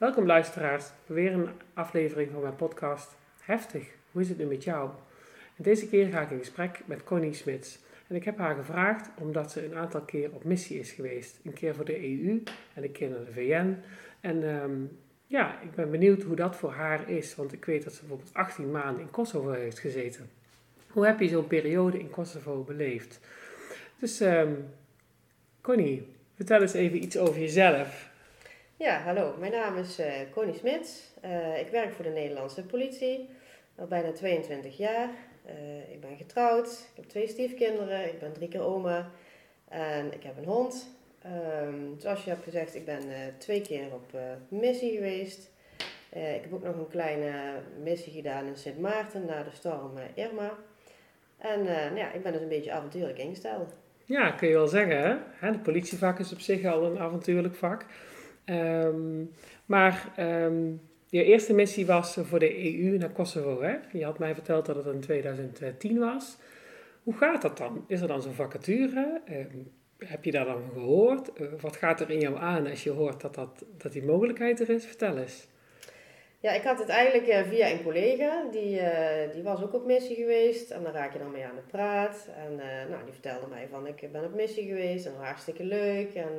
Welkom luisteraars, weer een aflevering van mijn podcast Heftig, hoe is het nu met jou? En deze keer ga ik in gesprek met Connie Smits. En ik heb haar gevraagd omdat ze een aantal keer op missie is geweest. Een keer voor de EU en een keer naar de VN. En ehm, ja, ik ben benieuwd hoe dat voor haar is, want ik weet dat ze bijvoorbeeld 18 maanden in Kosovo heeft gezeten. Hoe heb je zo'n periode in Kosovo beleefd? Dus um, Connie, vertel eens even iets over jezelf. Ja, hallo. Mijn naam is uh, Connie Smits. Uh, ik werk voor de Nederlandse politie. Al bijna 22 jaar. Uh, ik ben getrouwd. Ik heb twee stiefkinderen. Ik ben drie keer oma. En ik heb een hond. Um, zoals je hebt gezegd, ik ben twee keer op missie geweest. ik heb ook nog een kleine missie gedaan in Sint Maarten na de storm Irma. En nou ja, ik ben dus een beetje avontuurlijk ingesteld. Ja, kun je wel zeggen. Hè? De politievak is op zich al een avontuurlijk vak. Um, maar je eerste missie was voor de EU naar Kosovo. Hè? Je had mij verteld dat het in 2010 was. Hoe gaat dat dan? Is er dan zo'n vacature? Um, heb je daar dan gehoord? Uh, wat gaat er in jou aan als je hoort dat, dat, dat die mogelijkheid er is? Vertel eens. Ja, ik had het eigenlijk uh, via een collega, die, uh, die was ook op missie geweest. En daar raak je dan mee aan de praat. En nou, die vertelde mij van, ik ben op missie geweest en hartstikke leuk. En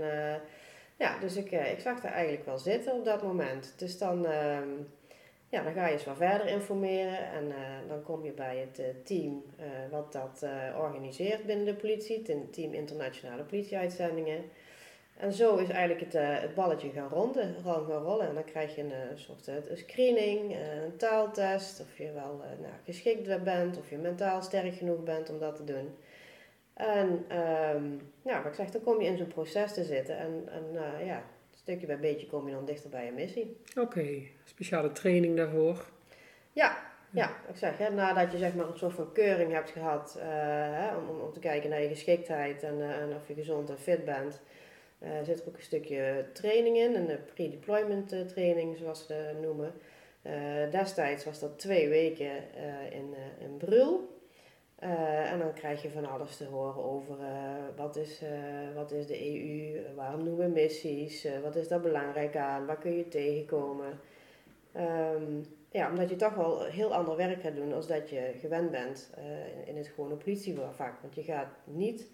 ja, dus ik, eh, ik zag er eigenlijk wel zitten op dat moment. Dus dan, ehm, ja, dan ga je eens wat verder informeren en uh, dan kom je bij het uh, team wat dat organiseert binnen de politie, het team internationale politieuitzendingen. En zo is eigenlijk het, het balletje gaan, ronden, gaan rollen. En dan krijg je een soort een screening, een taaltest, of je wel nou, geschikt bent, of je mentaal sterk genoeg bent om dat te doen. En um, ja, wat ik zeg, dan kom je in zo'n proces te zitten. En, en uh, ja, stukje bij beetje kom je dan dichter bij je missie. Oké, speciale training daarvoor? Ja, ja, ik zeg, hè, nadat je zeg maar een soort van keuring hebt gehad uh, hè, om, om te kijken naar je geschiktheid en, uh, en of je gezond en fit bent, uh, zit er ook een stukje training in, een pre-deployment training zoals ze dat noemen. destijds was dat twee weken in, in Brul. Uh, en dan krijg je van alles te horen over uh, wat, is, uh, wat is de EU, waarom doen we missies, wat is daar belangrijk aan, waar kun je tegenkomen. Um, ja, omdat je toch wel heel ander werk gaat doen als dat je gewend bent in, in, het gewone politievak. Want je gaat niet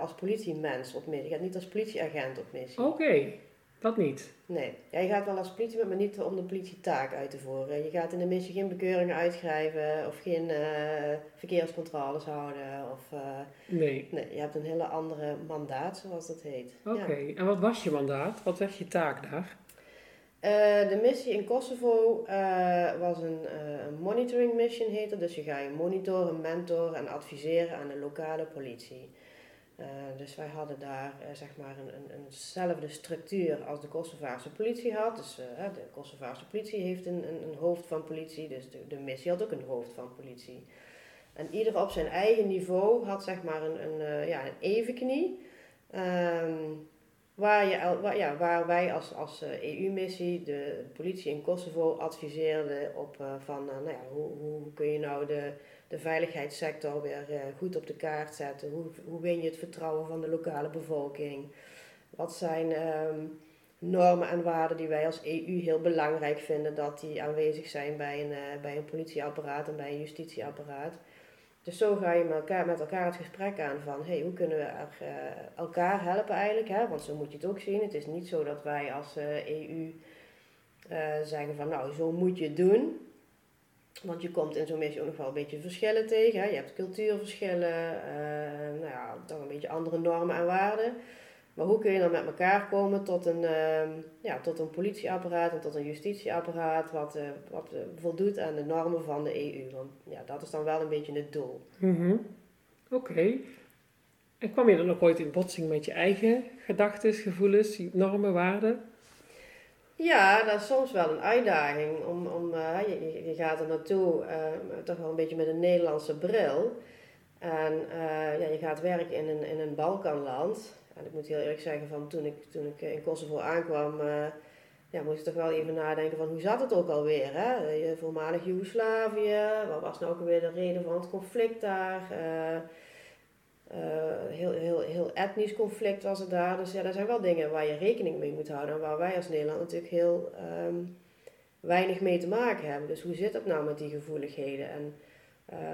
als politiemens op missie, je gaat niet als politieagent op missie. Oké. Dat niet? Nee. Ja, je gaat wel als politie, maar niet om de politietaak uit te voeren. Je gaat in de missie geen bekeuringen uitschrijven of geen uh, verkeerscontroles houden. Of, uh, nee. Nee, je hebt een hele andere mandaat, zoals dat heet. Oké, en wat was je mandaat? Wat was je taak daar? Uh, de missie in Kosovo was een, een monitoring mission, heette. Dus je gaat je monitoren, mentoren en adviseren aan de lokale politie. Uh, dus wij hadden daar uh, zeg maar een, een, eenzelfde structuur als de Kosovaarse politie had. Dus uh, de Kosovaarse politie heeft een, een, een, hoofd van politie, dus de, missie had ook een hoofd van politie. En ieder op zijn eigen niveau had zeg maar een, een, ja, een evenknie. Um, waar, je, waar, ja, waar wij als, als EU-missie de politie in Kosovo adviseerden op van nou ja, hoe, hoe kun je nou de de veiligheidssector weer uh, goed op de kaart zetten. Hoe, hoe win je het vertrouwen van de lokale bevolking? Wat zijn um, normen en waarden die wij als EU heel belangrijk vinden dat die aanwezig zijn bij een, uh, bij een politieapparaat en bij een justitieapparaat? Dus zo ga je met elkaar, met elkaar het gesprek aan van hey, hoe kunnen we uh, elkaar helpen eigenlijk. Hè? Want zo moet je het ook zien. Het is niet zo dat wij als EU zeggen van nou zo moet je het doen. Want je komt in zo'n missie ook nog wel een beetje verschillen tegen. Hè? Je hebt cultuurverschillen, uh, nou ja, dan een beetje andere normen en waarden. Maar hoe kun je dan met elkaar komen tot een, uh, ja, tot een politieapparaat en tot een justitieapparaat wat, uh, wat voldoet aan de normen van de EU? Want ja, dat is dan wel een beetje het doel. Mm Oké. En kwam je dan ook ooit in botsing met je eigen gedachten, gevoelens, normen, waarden? Ja, dat is soms wel een uitdaging. Om, om, uh, je, je, gaat er naartoe uh, toch wel een beetje met een Nederlandse bril. En uh, ja, je gaat werken in een, in een Balkanland. En ik moet heel eerlijk zeggen, van toen, ik, toen ik in Kosovo aankwam, ja, moest ik toch wel even nadenken van hoe zat het ook alweer? Hè? Je voormalig Joegoslavië, wat was nou ook alweer de reden van het conflict daar? Uh, heel, heel, heel etnisch conflict was het daar. Dus ja, dat zijn wel dingen waar je rekening mee moet houden. En waar wij als Nederland natuurlijk heel um, weinig mee te maken hebben. Dus hoe zit het nou met die gevoeligheden? En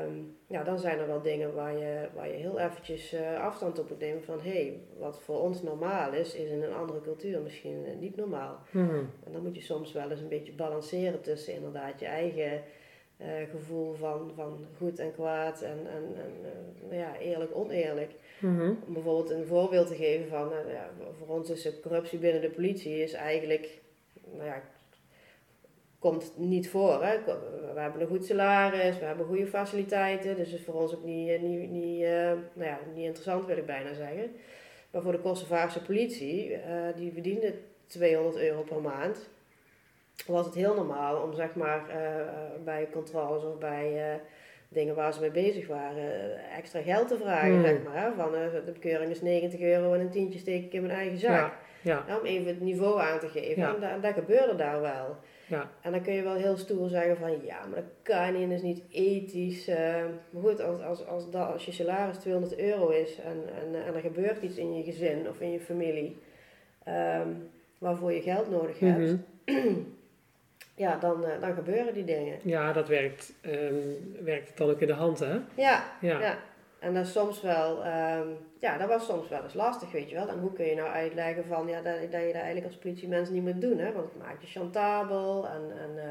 um, ja, dan zijn er wel dingen waar je, waar je heel eventjes uh, afstand op moet nemen van... hé, hey, wat voor ons normaal is, is in een andere cultuur misschien uh, niet normaal. Mm -hmm. En dan moet je soms wel eens een beetje balanceren tussen inderdaad je eigen uh, gevoel van, van goed en kwaad en, en, en uh, ja, eerlijk, oneerlijk. Mm -hmm. Om bijvoorbeeld een voorbeeld te geven van, uh, ja, voor ons is corruptie binnen de politie is eigenlijk, nou ja, komt niet voor. Hè? We hebben een goed salaris, we hebben goede faciliteiten, dus is voor ons ook niet, niet, niet, nou ja, niet interessant wil ik bijna zeggen. Maar voor de Kosovaarse politie, die verdiende 200 euro per maand was het heel normaal om zeg maar uh, bij controles of bij uh, dingen waar ze mee bezig waren extra geld te vragen, Hmm. zeg maar. Van de bekeuring is 90 euro en een tientje steek ik in mijn eigen zak. Ja, om even het niveau aan te geven. En, da- en dat gebeurde daar wel. ja. En dan kun je wel heel stoer zeggen van ja, maar dat kan niet en dat is niet ethisch. eh. maar goed, als, als, als, dat, als je salaris 200 euro is en, en, en er gebeurt iets in je gezin of in je familie ehm, waarvoor je geld nodig hebt, Mhm. ja, dan, eh, dan gebeuren die dingen. Ja, dat werkt, ehm, werkt het dan ook in de hand, hè? Ja, Ja. ja. En dat is soms wel, ehm, ja, dat was soms wel eens lastig, weet je wel. En hoe kun je nou uitleggen van, ja, dat, dat je dat eigenlijk als politiemens niet moet doen, hè. Want het maakt je chantabel en, en eh,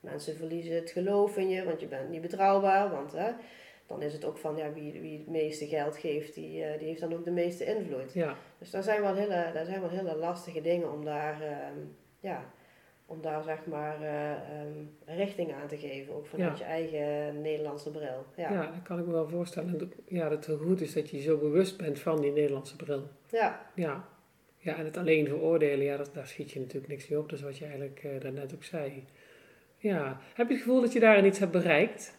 mensen verliezen het geloof in je, want je bent niet betrouwbaar. Want hè, dan is het ook van, ja, wie, wie het meeste geld geeft, die, eh, die heeft dan ook de meeste invloed. Ja, Dus daar zijn wel hele, daar zijn wel hele lastige dingen om daar, ehm, ja, om daar zeg maar eh, ehm, richting aan te geven. Ook vanuit Ja. je eigen Nederlandse bril. Ja. ja. dat kan ik me wel voorstellen. Dat- Ja, dat het heel goed is dat je zo bewust bent van die Nederlandse bril. ja. Ja, ja en het alleen veroordelen, ja, dat, daar schiet je natuurlijk niks mee op. Dat is wat je eigenlijk eh, daarnet ook zei. Ja, heb je het gevoel dat je daarin iets hebt bereikt?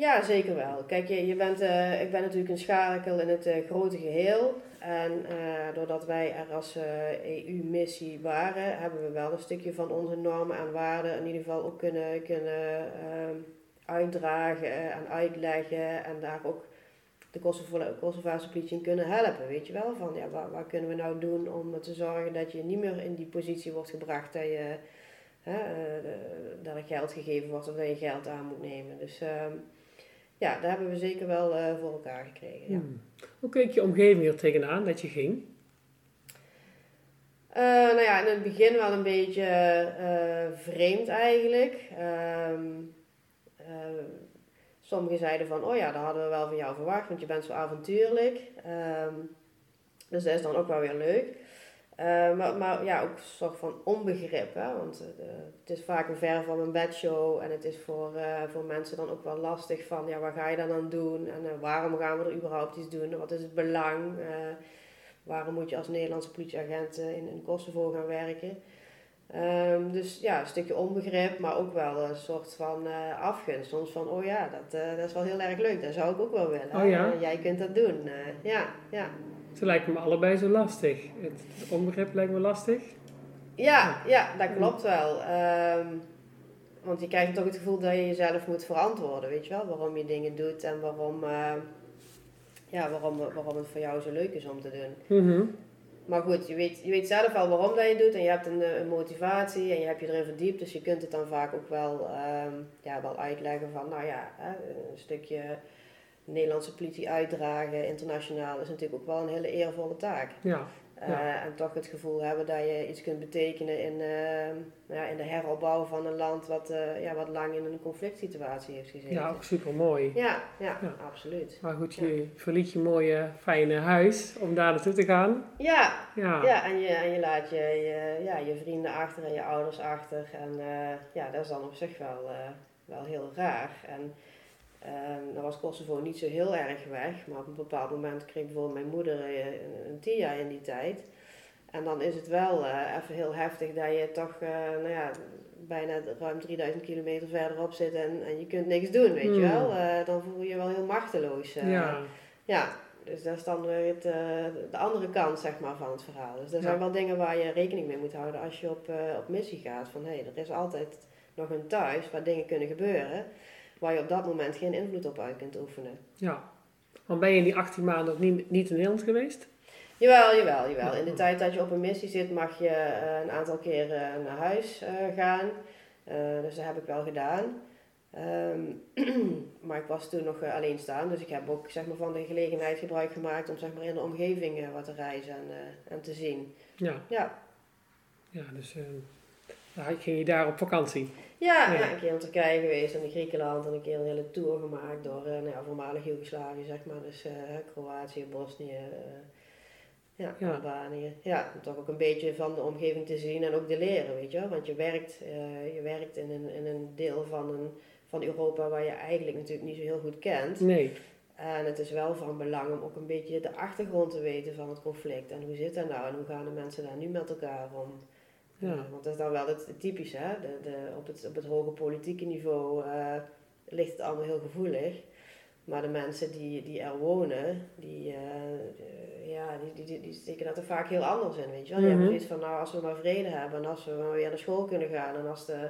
Ja, zeker wel. Kijk, je, je bent, eh, ik ben natuurlijk een schakel in het eh, grote geheel. En eh, doordat wij er als EU-missie waren, hebben we wel een stukje van onze normen en waarden in ieder geval ook kunnen, kunnen ehm, uitdragen en uitleggen. En daar ook de Kosovaarse politie in kunnen helpen. Weet je wel? Van ja, wat, wat kunnen we nou doen om te zorgen dat je niet meer in die positie wordt gebracht dat je. hè, dat er geld gegeven wordt of dat je geld aan moet nemen. Dus ehm, ja, daar hebben we zeker wel eh, voor elkaar gekregen. Ja. Hmm. Hoe keek je omgeving er tegenaan dat je ging? Eh, nou ja, in het begin wel een beetje eh, vreemd eigenlijk. Ehm, eh, sommigen zeiden van, oh ja, dat hadden we wel van jou verwacht, want je bent zo avontuurlijk. Ehm, dus dat is dan ook wel weer leuk. Eh, maar, maar ja, ook een soort van onbegrip. Hè? Want eh, het is vaak een ver van mijn bedshow. En het is voor, eh, voor mensen dan ook wel lastig van... Ja, wat ga je dan aan doen? En waarom gaan we er überhaupt iets doen? Wat is het belang? Waarom moet je als Nederlandse politieagent in, in Kosovo gaan werken? Ehm, dus ja, een stukje onbegrip, maar ook wel een soort van eh, afgunst. Soms van, oh ja, dat, dat is wel heel erg leuk. Dat zou ik ook wel willen. Oh ja? Jij kunt dat doen. Ja, ja. Ze lijken me allebei zo lastig. Het, het onbegrip lijkt me lastig. Ja, ja, dat klopt wel. Ehm, want je krijgt toch het gevoel dat je jezelf moet verantwoorden, weet je wel? Waarom je dingen doet en waarom, eh, ja, waarom, waarom het voor jou zo leuk is om te doen. Mhm. Maar goed, je weet, je weet zelf wel waarom dat je doet en je hebt een, een motivatie en je hebt je erin verdiept. Dus je kunt het dan vaak ook wel, ehm, ja, wel uitleggen van, nou ja, hè, een stukje Nederlandse politie uitdragen internationaal is natuurlijk ook wel een hele eervolle taak. Ja, Eh, Ja. En toch het gevoel hebben dat je iets kunt betekenen in, eh, ja, in de heropbouw van een land wat, eh, ja, wat lang in een conflict situatie heeft gezeten. ja ook super mooi. ja, ja, Ja. absoluut. Maar goed, je verliet je mooie, fijne huis om daar naartoe te gaan. Ja, Ja, ja en, je, en je laat je, je, ja, je vrienden achter en je ouders achter. En ja, dat is dan op zich wel, wel heel raar. En ehm dan was Kosovo niet zo heel erg weg. Maar op een bepaald moment kreeg bijvoorbeeld mijn moeder eh, een, een TIA in die tijd. En dan is het wel eh, even heel heftig dat je toch uh, nou ja, bijna ruim 3000 kilometer verderop zit en, en je kunt niks doen, weet je Hmm. wel. Eh, dan voel je je wel heel machteloos. eh. ja. ja, dus dat is dan weer het, eh, de andere kant zeg maar, van het verhaal. Dus er Ja. zijn wel dingen waar je rekening mee moet houden als je op, eh, op missie gaat. Van hé, er is altijd nog een thuis waar dingen kunnen gebeuren waar je op dat moment geen invloed op uit kunt oefenen. ja. Want ben je in die 18 maanden ook niet, niet in Nederland geweest? Jawel, jawel, jawel. In de tijd dat je op een missie zit mag je eh, een aantal keren naar huis eh, gaan. Eh, dus dat heb ik wel gedaan. Ehm, maar ik was toen nog alleen staan, dus ik heb ook zeg maar, van de gelegenheid gebruik gemaakt om zeg maar, in de omgeving wat te reizen en, en te zien. Ja, Ja. ja dus ging je daar op vakantie. Ja, Ja. een keer in Turkije geweest en in Griekenland en een keer een hele tour gemaakt door eh, nou ja, voormalig Joegoslavië, zeg maar. Dus eh, Kroatië, Bosnië, eh, ja, Ja. Albanië. Ja, om toch ook een beetje van de omgeving te zien en ook te leren, weet je wel. Want je werkt, je werkt in, een, in een deel van, een, van Europa waar je eigenlijk natuurlijk niet zo heel goed kent. Nee. En het is wel van belang om ook een beetje de achtergrond te weten van het conflict. En hoe zit dat nou en hoe gaan de mensen daar nu met elkaar om? Ja. Ja, want dat is dan wel het typische, hè? De, de, op, het, op het hoge politieke niveau eh, ligt het allemaal heel gevoelig. Maar de mensen die, die er wonen, die, eh, ja, die, die, die, steken dat er vaak heel anders in, weet je wel. Die Mhm. hebben zoiets van, nou, als we maar vrede hebben en als we maar weer naar school kunnen gaan en als de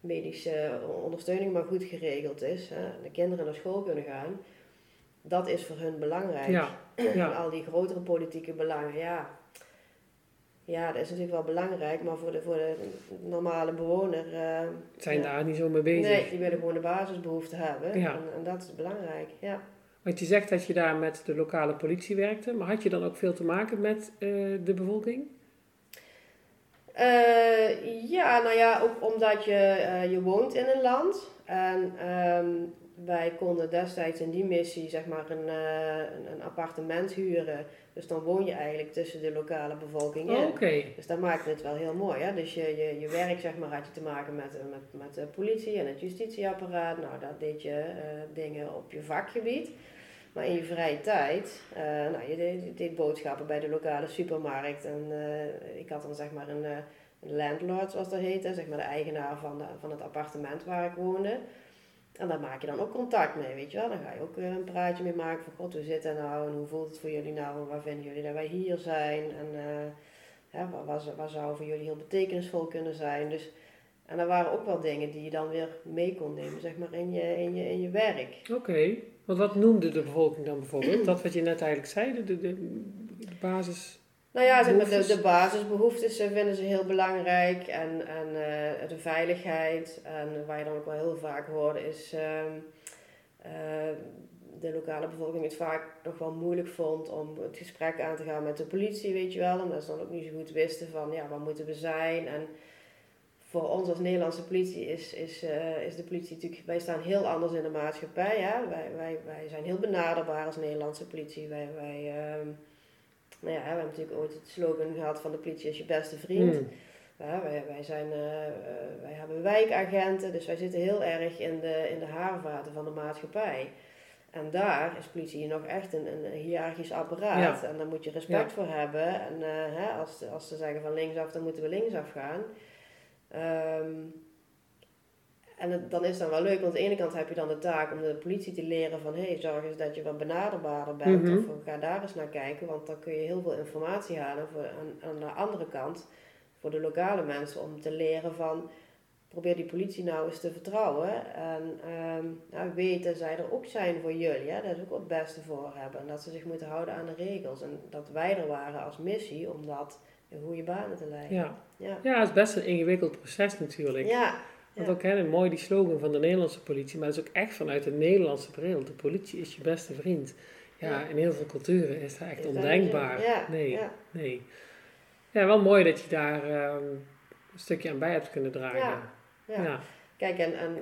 medische ondersteuning maar goed geregeld is, hè, en de kinderen naar school kunnen gaan, dat is voor hun belangrijk. Ja. En Ja. al die grotere politieke belangen, ja. Ja, dat is natuurlijk wel belangrijk, maar voor de, voor de normale bewoner. eh, Zijn ja. daar niet zo mee bezig. Nee, die willen gewoon de basisbehoeften hebben. Ja. En, en dat is belangrijk, ja. Want je zegt dat je daar met de lokale politie werkte, maar had je dan ook veel te maken met eh, de bevolking? Eh, ja, nou ja, ook omdat je, je woont in een land. En ehm, wij konden destijds in die missie zeg maar een, eh, een, een appartement huren. Dus dan woon je eigenlijk tussen de lokale bevolking in. Dus dat maakt het wel heel mooi. Hè? Dus je, je, je werk zeg maar, had je te maken met, eh, met, met de politie en het justitieapparaat. Nou, dat deed je eh, dingen op je vakgebied. Maar in je vrije tijd, nou, je deed, je deed boodschappen bij de lokale supermarkt. En ik had dan zeg maar een, een landlord, zoals dat heette, zeg maar de eigenaar van, de, van het appartement waar ik woonde. En daar maak je dan ook contact mee, weet je wel. Dan ga je ook een praatje mee maken van, god, hoe zit het nou? En hoe voelt het voor jullie nou? En waar vinden jullie dat wij hier zijn? En eh, ja, zou- waar zou voor jullie heel betekenisvol kunnen zijn? Dus, en er waren ook wel dingen die je dan weer mee kon nemen, zeg maar, in je, in je, in je werk. Oké. Want wat noemde de bevolking dan bijvoorbeeld? Dat wat je net eigenlijk zei, de, de, de basis... Nou ja, zeg maar, de, de basisbehoeftes eh, vinden ze heel belangrijk. En, en eh, de veiligheid. En waar je dan ook wel heel vaak hoorde is... eh, de lokale bevolking het vaak nog wel moeilijk vond om het gesprek aan te gaan met de politie, weet je wel. Omdat ze dan ook niet zo goed wisten van, ja, waar moeten we zijn? En voor ons als Nederlandse politie is, is, eh, is de politie natuurlijk... Wij staan heel anders in de maatschappij, hè. Wij, wij, wij zijn heel benaderbaar als Nederlandse politie. Wij... wij ehm, nou ja, we hebben natuurlijk ooit het slogan gehad van de politie is je beste vriend. Hmm. Ja, wij, wij, zijn, eh, eh, wij hebben wijkagenten, dus wij zitten heel erg in de, in de haarvaten van de maatschappij. En daar is politie nog echt een, een hiërarchisch apparaat. Ja. En daar moet je respect voor hebben. En eh, hè, als, als ze zeggen van linksaf, dan moeten we linksaf gaan. Ehm, en het- dan is dat wel leuk, want aan de ene kant heb je dan de taak om de politie te leren van... hé, hey, zorg eens dat je wat benaderbaarder bent Mhm. of ga daar eens naar kijken. Want dan kun je heel veel informatie halen. Voor, aan, aan de andere kant, voor de lokale mensen, om te leren van... probeer die politie nou eens te vertrouwen. En ehm nou, weet dat zij er ook zijn voor jullie. Hè? Dat ze ook het beste voor hebben. En dat ze zich moeten houden aan de regels. En dat wij er waren als missie om dat in goede banen te leiden. Ja. Ja. ja, het is best een ingewikkeld proces natuurlijk. Ja. Want ook hè, mooi die slogan van de Nederlandse politie, maar dat is ook echt vanuit de Nederlandse bril. De politie is je beste vriend. Ja, in heel veel culturen is dat echt ondenkbaar. Nee, ja. nee. Ja, wel mooi dat je daar ehm, een stukje aan bij hebt kunnen dragen. Ja. Kijk, en, en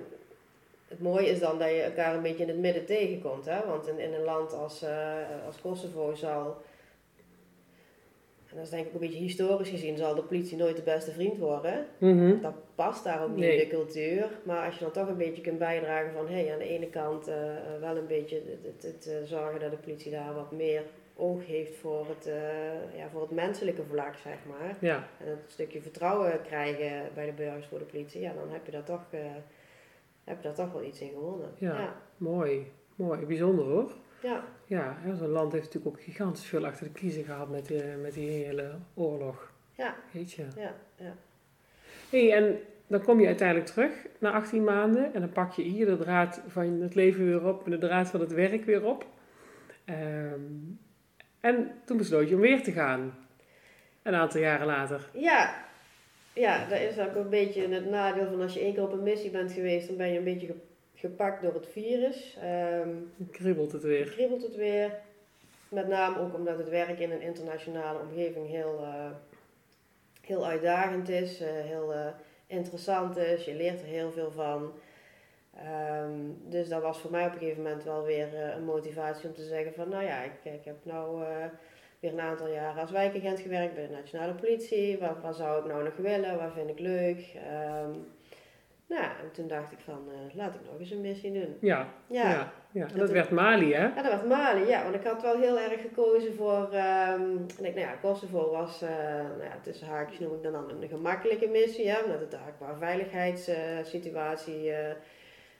het mooie is dan dat je elkaar een beetje in het midden tegenkomt. Hè? Want in, in een land als, eh, als Kosovo zal, dat is denk ik een beetje historisch gezien, zal de politie nooit de beste vriend worden. Mhm. Dat past daar ook niet Nee. in de cultuur. Maar als je dan toch een beetje kunt bijdragen van, hé, hey, aan de ene kant eh, eh, wel een beetje het, het, het, eh, zorgen dat de politie daar wat meer oog heeft voor het, ja, voor het menselijke vlak, zeg maar. Ja, En het stukje vertrouwen krijgen bij de burgers voor de politie, ja, dan heb je daar toch, heb je daar toch wel iets in gewonnen. Ja. ja. mooi. Mooi. Bijzonder hoor. Ja. Ja, zo'n land heeft natuurlijk ook gigantisch veel achter de kiezen gehad met, die, met die hele oorlog. Ja. Weet je. ja, ja. hey, en dan kom je uiteindelijk terug na 18 maanden en dan pak je hier de draad van het leven weer op en de draad van het werk weer op. Ehm, en toen besloot je om weer te gaan. Een aantal jaren later. Ja, ja, dat is ook een beetje het nadeel van als je één keer op een missie bent geweest, dan ben je een beetje gepakt door het virus. Dan kriebelt het weer. kriebelt het weer. Met name ook omdat het werk in een internationale omgeving heel, eh, heel uitdagend is, eh, heel eh, interessant is. Je leert er heel veel van. Ehm, dus dat was voor mij op een gegeven moment wel weer een motivatie om te zeggen van nou ja, ik, ik heb nou weer een aantal jaren als wijkagent gewerkt bij de nationale politie. Wat, wat zou ik nou nog willen? Wat vind ik leuk? Ehm, nou, en toen dacht ik van eh, laat ik nog eens een missie doen. Ja, Ja, ja. ja. En Dat werd Mali, hè? ja, dat was Mali, ja. Want ik had wel heel erg gekozen voor... ehm ik denk, nou ja, Kosovo was, eh, nou ja, tussen haakjes noem ik dan, dan een gemakkelijke missie. Hè, omdat het daar qua veiligheidssituatie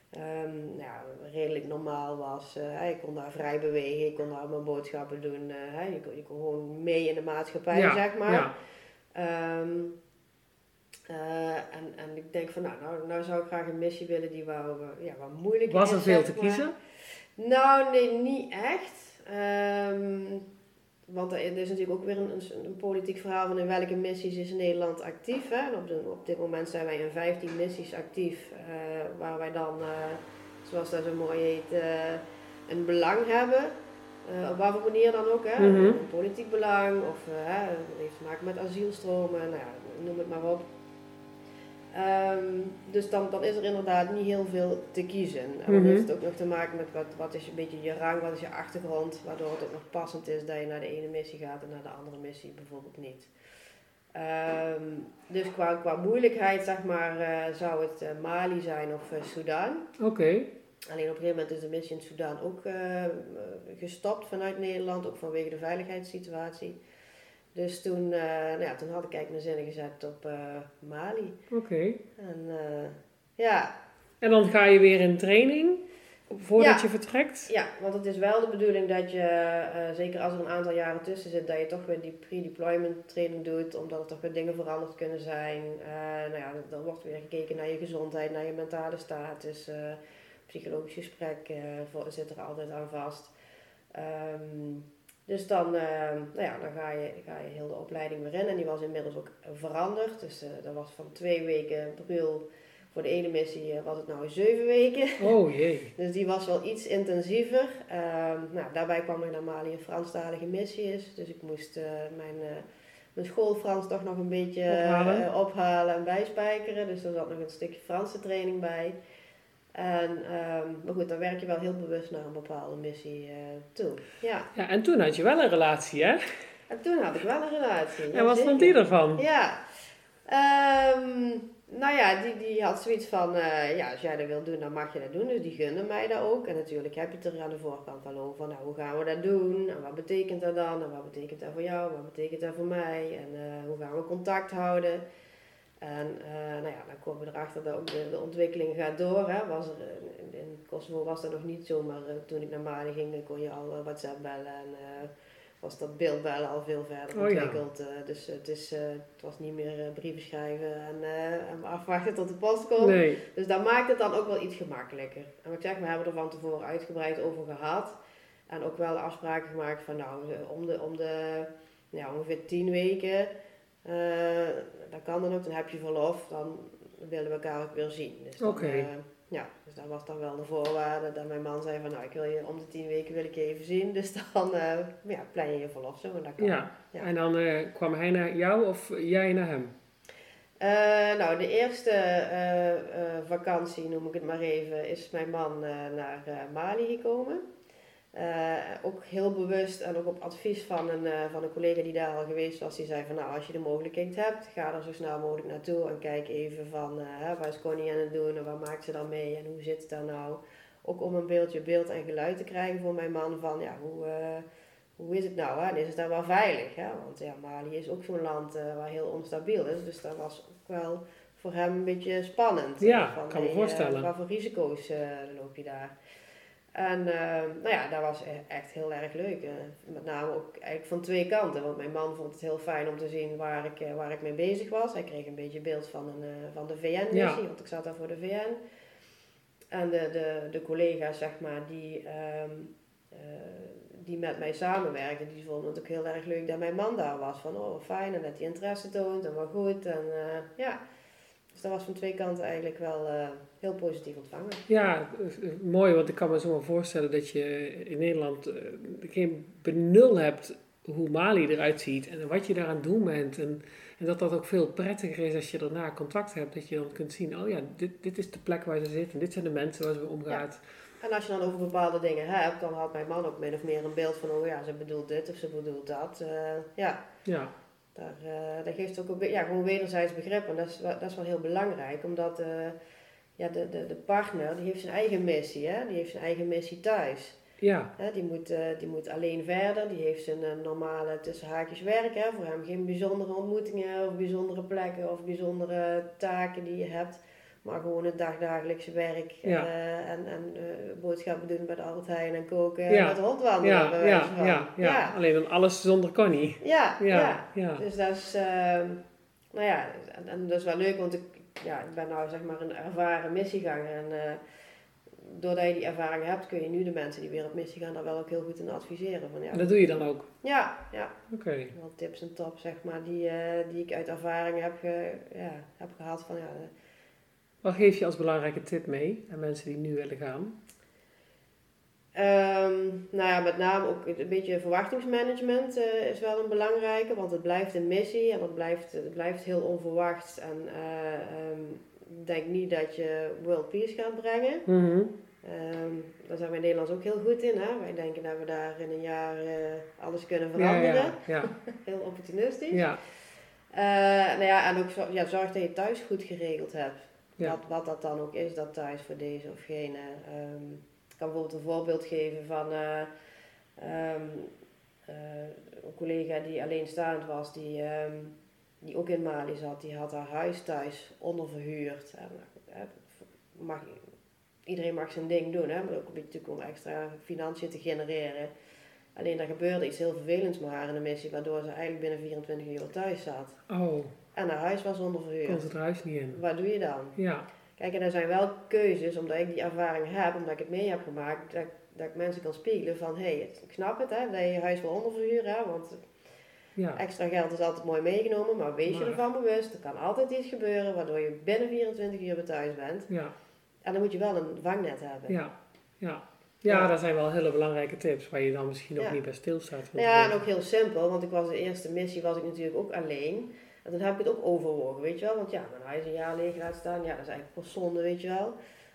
ehm, nou ja, redelijk normaal was. Ik kon daar vrij bewegen, ik kon daar mijn boodschappen doen. je, kon, je kon gewoon mee in de maatschappij, ja, zeg maar. Ja. Eh, en, en ik denk van, nou, nou, nou zou ik graag een missie willen die wat, ja, wat moeilijker Was er is, veel zeg te maar. kiezen? Nou, nee, niet echt. Ehm, want er is natuurlijk ook weer een, een, een politiek verhaal van in welke missies is Nederland actief. Hè? En op, de, op dit moment zijn wij in 15 missies actief, eh, waar wij dan, eh, zoals dat zo mooi heet, eh, een belang hebben. Eh, op voor manier dan ook, hè? Mhm. een politiek belang of eh, hè, het heeft te maken met asielstromen, nou ja, noem het maar op. Ehm, dus dan, dan is er inderdaad niet heel veel te kiezen. En dan Mhm. heeft het ook nog te maken met wat, wat is een beetje je rang, wat is je achtergrond, waardoor het ook nog passend is dat je naar de ene missie gaat en naar de andere missie bijvoorbeeld niet. Ehm, dus qua, qua moeilijkheid, zeg maar, eh, zou het eh, Mali zijn of uh, Sudan. Oké. Alleen op een gegeven moment is de missie in Sudan ook gestopt vanuit Nederland, ook vanwege de veiligheidssituatie. Dus toen, uh, nou ja, toen had ik eigenlijk mijn zinnen gezet op uh, Mali. Oké. En ja. En dan ga je weer in training voordat ja. je vertrekt? Ja, want het is wel de bedoeling dat je, zeker als er een aantal jaren tussen zit, dat je toch weer die pre-deployment training doet, omdat er toch weer dingen veranderd kunnen zijn. nou ja, er wordt weer gekeken naar je gezondheid, naar je mentale status psychologisch gesprek zit er altijd aan vast. Um, dus dan, uh, nou ja, dan ga, je, ga je heel de opleiding weer in. En die was inmiddels ook veranderd. Dus uh, dat was van twee weken brul. Voor de ene missie was het nou zeven weken. Oh jee. dus die was wel iets intensiever. Um, nou, daarbij kwam nog naar Mali een Franstalige missie is. Dus ik moest uh, mijn, mijn school Frans toch nog een beetje ophalen. ophalen en bijspijkeren. Dus er zat nog een stukje Franse training bij. En, um, maar goed, dan werk je wel heel bewust naar een bepaalde missie uh, toe. Ja. ja, en toen had je wel een relatie, hè? En toen had ik wel een relatie. En wat vond die ervan? Ja. Um, nou ja, die, die had zoiets van, uh, ja, als jij dat wil doen, dan mag je dat doen. Dus die gunnen mij dat ook. En natuurlijk heb je het er aan de voorkant al over. Nou, hoe gaan we dat doen? En wat betekent dat dan? En wat betekent dat voor jou? Wat betekent dat voor mij? En uh, hoe gaan we contact houden? En uh, nou ja, dan komen we erachter dat ook de, de ontwikkeling gaat door. Hè. Was er, in, in Kosovo was dat nog niet zo, maar uh, toen ik naar Mali ging, dan kon je al uh, WhatsApp bellen en was dat beeldbellen al veel verder ontwikkeld. Oh, ja. dus het, is, het was niet meer brieven schrijven en, en afwachten tot de post komt. Nee. Dus dat maakt het dan ook wel iets gemakkelijker. En wat ik zeg, we hebben er van tevoren uitgebreid over gehad. En ook wel afspraken gemaakt van nou, om de, om de ja, ongeveer tien weken dat kan dan ook, dan heb je verlof, dan willen we elkaar ook weer zien. Dus Oké. Okay. Uh, ja, dus dat was dan wel de voorwaarde dat mijn man zei van nou, ik wil je om de tien weken wil ik je even zien. Dus dan uh, ja, plan je je verlof zo en dat kan. Ja, ja. en dan kwam hij naar jou of jij naar hem? Uh, nou, de eerste uh, vakantie, noem ik het maar even, is mijn man naar Mali gekomen. Uh, ook heel bewust en ook op advies van een, uh, van een collega die daar al geweest was. Die zei van nou als je de mogelijkheid hebt, ga er zo snel mogelijk naartoe. En kijk even van uh, hè, waar is Connie aan het doen en wat maakt ze dan mee en hoe zit het daar nou. Ook om een beeldje beeld en geluid te krijgen voor mijn man van ja, hoe, hoe is het nou? Hè? En is het daar wel veilig? Hè? Want ja, Mali is ook zo'n land waar heel onstabiel is. Dus dat was ook wel voor hem een beetje spannend. Ja, van, kan me voorstellen. wat voor risico's loop je daar? En nou ja, dat was e-, echt heel erg leuk. met name ook eigenlijk van twee kanten. Want mijn man vond het heel fijn om te zien waar ik, waar ik mee bezig was. Hij kreeg een beetje beeld van, een, van de VN-missie, want ik zat daar voor de VN. En de, de, de collega's, zeg maar, die, um, uh, die met mij samenwerkten, die vonden het ook heel erg leuk dat mijn man daar was. Van, oh, fijn, en dat hij interesse toont, en wat goed. En ja, dus dat was van twee kanten eigenlijk wel uh, heel positief ontvangen. Ja, mooi, want ik kan me zo wel voorstellen dat je in Nederland geen benul hebt hoe Mali eruit ziet en wat je daaraan doen bent. En, en dat dat ook veel prettiger is als je daarna contact hebt. Dat je dan kunt zien, oh ja, dit, dit is de plek waar ze zitten. Dit zijn de mensen waar ze mee omgaat. En als je dan over bepaalde dingen hebt, dan had mijn man ook min of meer een beeld van, oh ja, ze bedoelt dit of ze bedoelt dat. Uh, ja. ja. Daar, uh, dat geeft ook een, ja, gewoon wederzijds begrip. En dat is, dat is wel heel belangrijk, omdat uh, ja, de, de, de partner die heeft zijn eigen missie. Hè? Die heeft zijn eigen missie thuis. Ja. die, moet, uh, die moet alleen verder, die heeft zijn normale tussen haakjes werk. Hè, voor hem geen bijzondere ontmoetingen of bijzondere plekken of bijzondere taken die je hebt. Maar gewoon het dagdagelijkse werk ja. uh, en, en boodschappen doen bij de Albert Heijn en koken ja. en met rondwandelen. Ja, ja, ja, ja, alleen dan alles zonder Connie. Ja, ja. Dus dat is, ehm, nou ja, en, en, dat is wel leuk, want ik, ja, ik ben nou zeg maar een ervaren missieganger en doordat je die ervaring hebt, kun je nu de mensen die weer op missie gaan daar wel ook heel goed in adviseren. Van, ja, en dat doe je dan ook? Ja, ja. Oké. Okay. Wel tips en top, zeg maar, die, die ik uit ervaring heb, ja, heb gehad. Van, ja. Wat geef je als belangrijke tip mee aan mensen die nu willen gaan? Um, nou ja, met name ook een beetje verwachtingsmanagement uh, is wel een belangrijke, want het blijft een missie en het blijft, het blijft heel onverwacht. En uh, um, denk niet dat je world peace gaat brengen. Mm daar zijn we in Nederland ook heel goed in. Hè? Wij denken dat we daar in een jaar uh, alles kunnen veranderen. Ja, ja, heel opportunistisch. Ja. Nou ja, en ook ja, zorg dat je thuis goed geregeld hebt. Wat, wat dat dan ook is, dat thuis voor deze of gene. Um, ik kan bijvoorbeeld een voorbeeld geven van uh, um, een collega die alleenstaand was, die um, die ook in Mali zat, die had haar huis thuis onderverhuurd. En, eh, mag, iedereen mag zijn ding doen, hè, maar ook een beetje om extra financiën te genereren. Alleen daar gebeurde iets heel vervelends met haar in de missie, waardoor ze eigenlijk binnen 24 uur thuis zat. Oh. En haar huis was onderverhuurd. Kon ze het huis niet in. Wat doe je dan? Ja. Kijk, en er zijn wel keuzes, omdat ik die ervaring heb, omdat ik het mee heb gemaakt, dat, dat ik mensen kan spiegelen van, hé, hey, ik snap het, hè, dat je je huis wil onderverhuren, hè, want ja. Extra geld is altijd mooi meegenomen, maar wees je ervan bewust. Er kan altijd iets gebeuren waardoor je binnen 24 uur thuis bent. Ja. En dan moet je wel een vangnet hebben. Ja, ja. Ja, dat zijn wel hele belangrijke tips waar je dan misschien ook niet bij stilstaat. Ja, en ook heel simpel, want ik was de eerste missie was ik natuurlijk ook alleen. En dan heb ik het ook overwogen, weet je wel. Want ja, mijn huis een jaar leeg laten staan, ja, dat is eigenlijk pas zonde, weet je wel.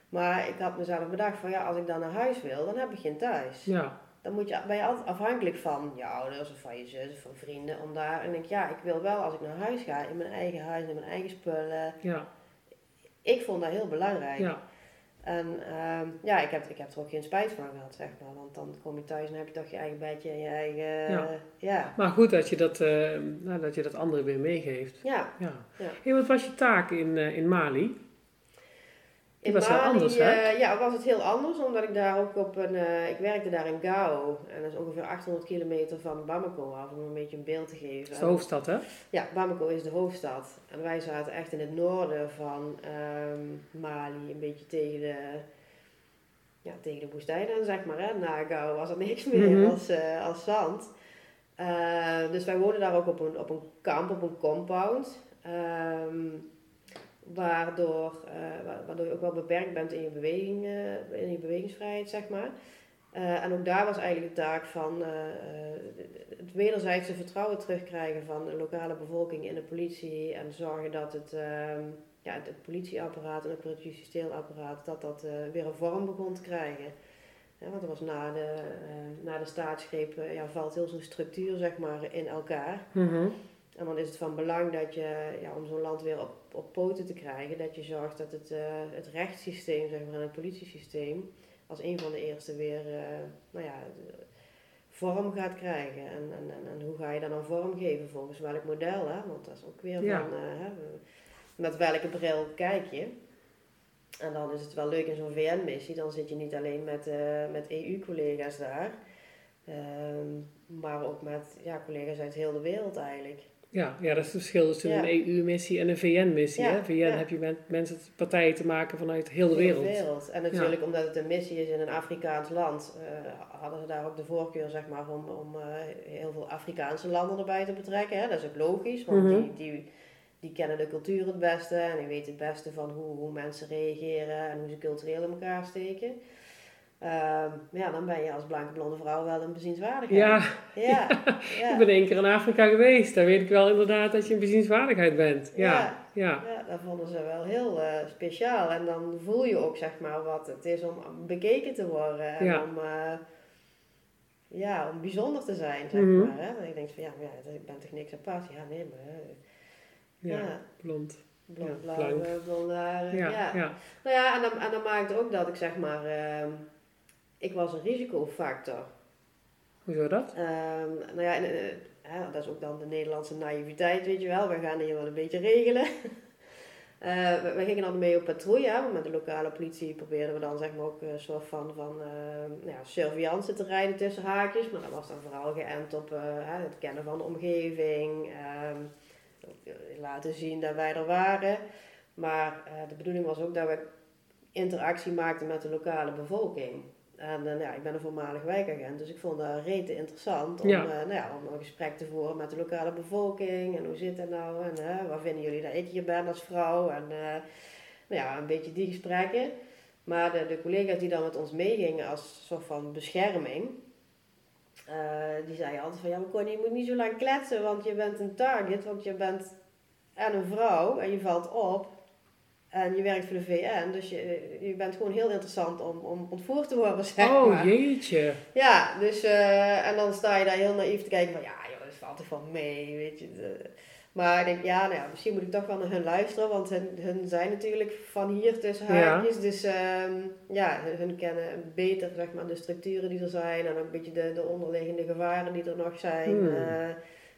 Maar ik had mezelf bedacht van ja, als ik dan naar huis wil, dan heb ik geen thuis. Ja dan moet je, ben je altijd afhankelijk van je ouders of van je zus of van vrienden. Om daar, en denk ja, ik wil wel als ik naar huis ga, in mijn eigen huis, in mijn eigen spullen. Ja. Ik vond dat heel belangrijk. Ja. En uh, ja, ik heb, ik heb er ook geen spijt van gehad, zeg maar. Want dan kom je thuis en heb je toch je eigen bedje en je eigen... Ja. ja. Maar goed dat je dat, uh, nou, dat je dat anderen weer meegeeft. Ja. ja. ja. Hey, wat was je taak in, uh, in Mali? In was Mali, heel anders, hè? Uh, ja, was het heel anders, omdat ik daar ook op een... Uh, ik werkte daar in Gao. En dat is ongeveer 800 kilometer van Bamako af, om een beetje een beeld te geven. Dat is de hoofdstad, hè? Ja, Bamako is de hoofdstad. En wij zaten echt in het noorden van um, Mali, een beetje tegen de... Ja, tegen de woestijn aan, zeg maar. Hè. Na Gao was er niks meer mm -hmm. als, uh, als zand. dus wij woonden daar ook op een, op een kamp, op een compound. Um, waardoor, uh, waardoor je ook wel beperkt bent in je, beweging, uh, in je bewegingsvrijheid, zeg maar. Uh, en ook daar was eigenlijk de taak van het wederzijdse vertrouwen terugkrijgen van de lokale bevolking in de politie en zorgen dat het, ehm, ja, het politieapparaat en ook het justitieel apparaat, dat dat weer een vorm begon te krijgen. Ja, want er was na de, na de staatsgreep ja, valt heel zo'n structuur zeg maar, in elkaar. Mm -hmm. En dan is het van belang dat je, ja, om zo'n land weer op, op poten te krijgen, dat je zorgt dat het, uh, het rechtssysteem zeg maar, en het politiesysteem als een van de eerste weer uh, nou ja, vorm gaat krijgen. En, en, en, en hoe ga je dat dan vormgeven volgens welk model, hè? want dat is ook weer Ja. van, eh, hè, met welke bril kijk je. En dan is het wel leuk in zo'n VN-missie, dan zit je niet alleen met, eh, met EU-collega's daar, ehm, maar ook met ja, collega's uit heel de wereld eigenlijk. Ja, ja, dat is het verschil tussen Ja. een EU-missie en een VN-missie. Ja, hè? VN ja. heb je met mensen, partijen te maken vanuit heel de Heel wereld. En natuurlijk omdat het een missie is in een Afrikaans land, eh, hadden ze daar ook de voorkeur zeg maar, om, om eh, heel veel Afrikaanse landen erbij te betrekken. Hè? Dat is ook logisch, want Mhm. die, die, die kennen de cultuur het beste en die weten het beste van hoe, hoe mensen reageren en hoe ze cultureel in elkaar steken. Ehm, ja, dan ben je als blanke blonde vrouw wel een bezienswaardigheid. Ja, ja, ja. ik ben één keer in Afrika geweest. Daar weet ik wel inderdaad dat je een bezienswaardigheid bent. Ja, Ja. ja. Dat vonden ze wel heel eh, speciaal. En dan voel je ook zeg maar wat het is om bekeken te worden. En om, eh, ja, om bijzonder te zijn, zeg Mhm. maar. Hè? Want je denkt van ja, maar ja, ik ben toch niks apart. Ja, nee, maar eh, ja. ja, blond. blond, Ja, blauw, blonde haren. Ja. Nou ja, en dan, en dan maakte ook dat ik zeg maar, ehm, ik was een risicofactor. Hoezo dat? Ehm, nou ja, en, eh, dat is ook dan de Nederlandse naïviteit, weet je wel. We gaan hier wel een beetje regelen. Eh, we, we gingen dan mee op patrouille, hè, met de lokale politie probeerden we dan zeg maar ook een soort van, van eh, nou ja, surveillance te rijden tussen haakjes. Maar dat was dan vooral geënt op eh, het kennen van de omgeving, ehm, laten zien dat wij er waren. Maar de bedoeling was ook dat we interactie maakten met de lokale bevolking. En eh, ja, ik ben een voormalig wijkagent, dus ik vond dat rete interessant om, Ja. eh, nou ja, om een gesprek te voeren met de lokale bevolking. En hoe zit het nou? En eh, waar vinden jullie dat ik hier ben als vrouw? En nou ja, een beetje die gesprekken. Maar de, de collega's die dan met ons meegingen als soort van bescherming, die zeiden altijd van ja, maar Connie, je moet niet zo lang kletsen, want je bent een target, want je bent en een vrouw en je valt op. En je werkt voor de VN, dus je, je bent gewoon heel interessant om, om ontvoerd te worden, zeg Oh maar. jeetje. Ja, dus eh, en dan sta je daar heel naïef te kijken van ja, joh, dat valt toch wel mee, weet je. De- maar ik denk, ja, nou ja, misschien moet ik toch wel naar hun luisteren, want hun, hun zijn natuurlijk van hier tussen Ja. haakjes. Dus ehm, ja, hun, hun kennen beter zeg maar, de structuren die er zijn en ook een beetje de, de onderliggende gevaren die er nog zijn. Hmm. Eh,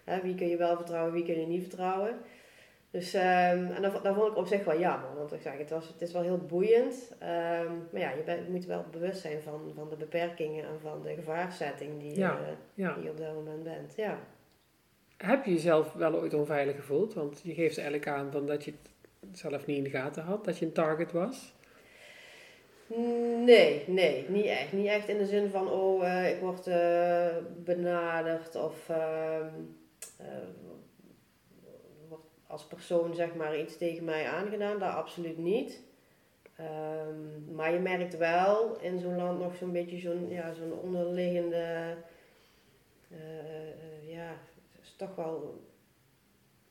hè, wie kun je wel vertrouwen, wie kun je niet vertrouwen. Dus ehm, en dat vond ik op zich wel jammer, want ik zeg, het, was, het is wel heel boeiend. Ehm, maar ja, je, bent, je moet wel bewust zijn van, van de beperkingen en van de gevaarzetting die, Ja. Ja. die je op dat moment bent. Ja. Heb je jezelf wel ooit onveilig gevoeld? Want je geeft eigenlijk aan van dat je het zelf niet in de gaten had, dat je een target was. Nee, nee, niet echt. Niet echt in de zin van, oh, eh, ik word eh, benaderd of ehm, eh, als persoon zeg maar iets tegen mij aangedaan. Dat absoluut niet. Ehm, maar je merkt wel in zo'n land nog zo'n beetje zo'n ja, zo'n onderliggende, eh, ja, is toch wel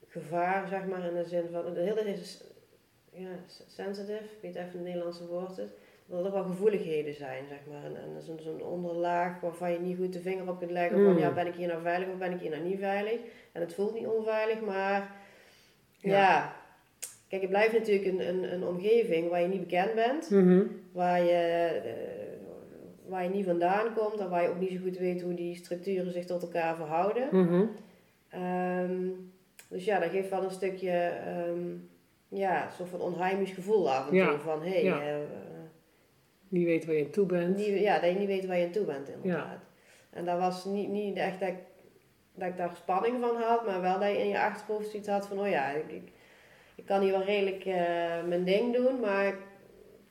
gevaar zeg maar in de zin van, de hele is ja, sensitive, ik weet even het Nederlandse woord is dat er wel gevoeligheden zijn, zeg maar. En, en zo'n zo'n onderlaag waarvan je niet goed de vinger op kunt leggen van, Mm. ja, ben ik hier nou veilig of ben ik hier nou niet veilig? En het voelt niet onveilig, maar ja. Ja. Kijk, het blijft natuurlijk een, een, een omgeving waar je niet bekend bent, Mhm. waar je, eh, waar je niet vandaan komt en waar je ook niet zo goed weet hoe die structuren zich tot elkaar verhouden. Mhm. Ehm, dus ja, dat geeft wel een stukje, ehm, ja, soort van onheimisch gevoel af en Ja. toe. Van, hé, hey, Ja. eh, Niet weten waar je aan toe bent. Ja, dat je niet weet waar je aan toe bent inderdaad. En dat was niet, niet echt dat ik, dat ik daar spanning van had, maar wel dat je in je achterhoofd zoiets had van, oh ja, ik, ik, ik kan hier wel redelijk eh, mijn ding doen, maar ik,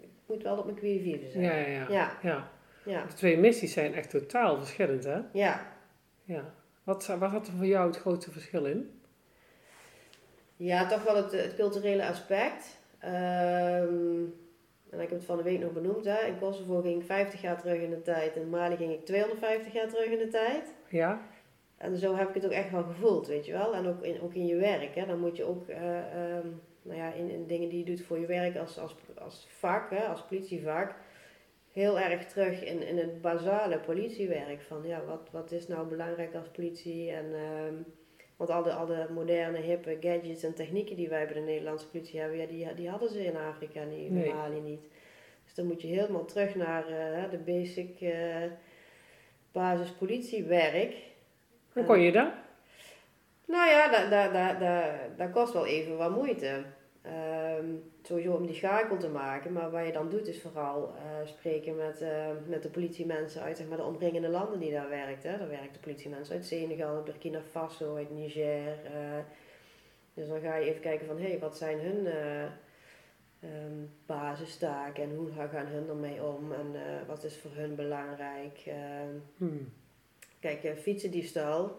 ik moet wel op mijn vierde zijn. Ja, ja, ja. Ja, ja. ja, De twee missies zijn echt totaal verschillend, hè? ja. Ja. Wat, wat had er voor jou het grootste verschil in? Ja, toch wel het, het culturele aspect. Ehm, en ik heb het van de week nog benoemd. Hè. In Kosovo ging ik 50 jaar terug in de tijd. In Mali ging ik 250 jaar terug in de tijd. Ja? En zo heb ik het ook echt wel gevoeld, weet je wel. En ook in, ook in je werk. Hè. Dan moet je ook, eh, ehm, nou ja, in, in dingen die je doet voor je werk als, als, als vak, hè, als politievak, heel erg terug in, in het basale politiewerk. Van ja, wat, wat is nou belangrijk als politie? En, ehm, want al de, al de moderne, hippe gadgets en technieken die wij bij de Nederlandse politie hebben, ja, die, die hadden ze in Afrika niet, in Nee. Mali niet. Dus dan moet je helemaal terug naar eh, de basic. eh, basispolitiewerk. Hoe kon je dat? Nou ja, dat, dat, dat, dat, dat kost wel even wat moeite. Ehm, sowieso om die schakel te maken, maar wat je dan doet is vooral eh, spreken met, uh, met de politiemensen uit zeg maar, de omringende landen die daar werken. Daar werken politiemensen uit Senegal, Burkina Faso, uit Niger. Uh, dus dan ga je even kijken van, hé, hey, wat zijn hun um, basistaken en hoe gaan hun ermee om en wat is voor hun belangrijk. Ehm, hmm. Kijk, fietsendiefstal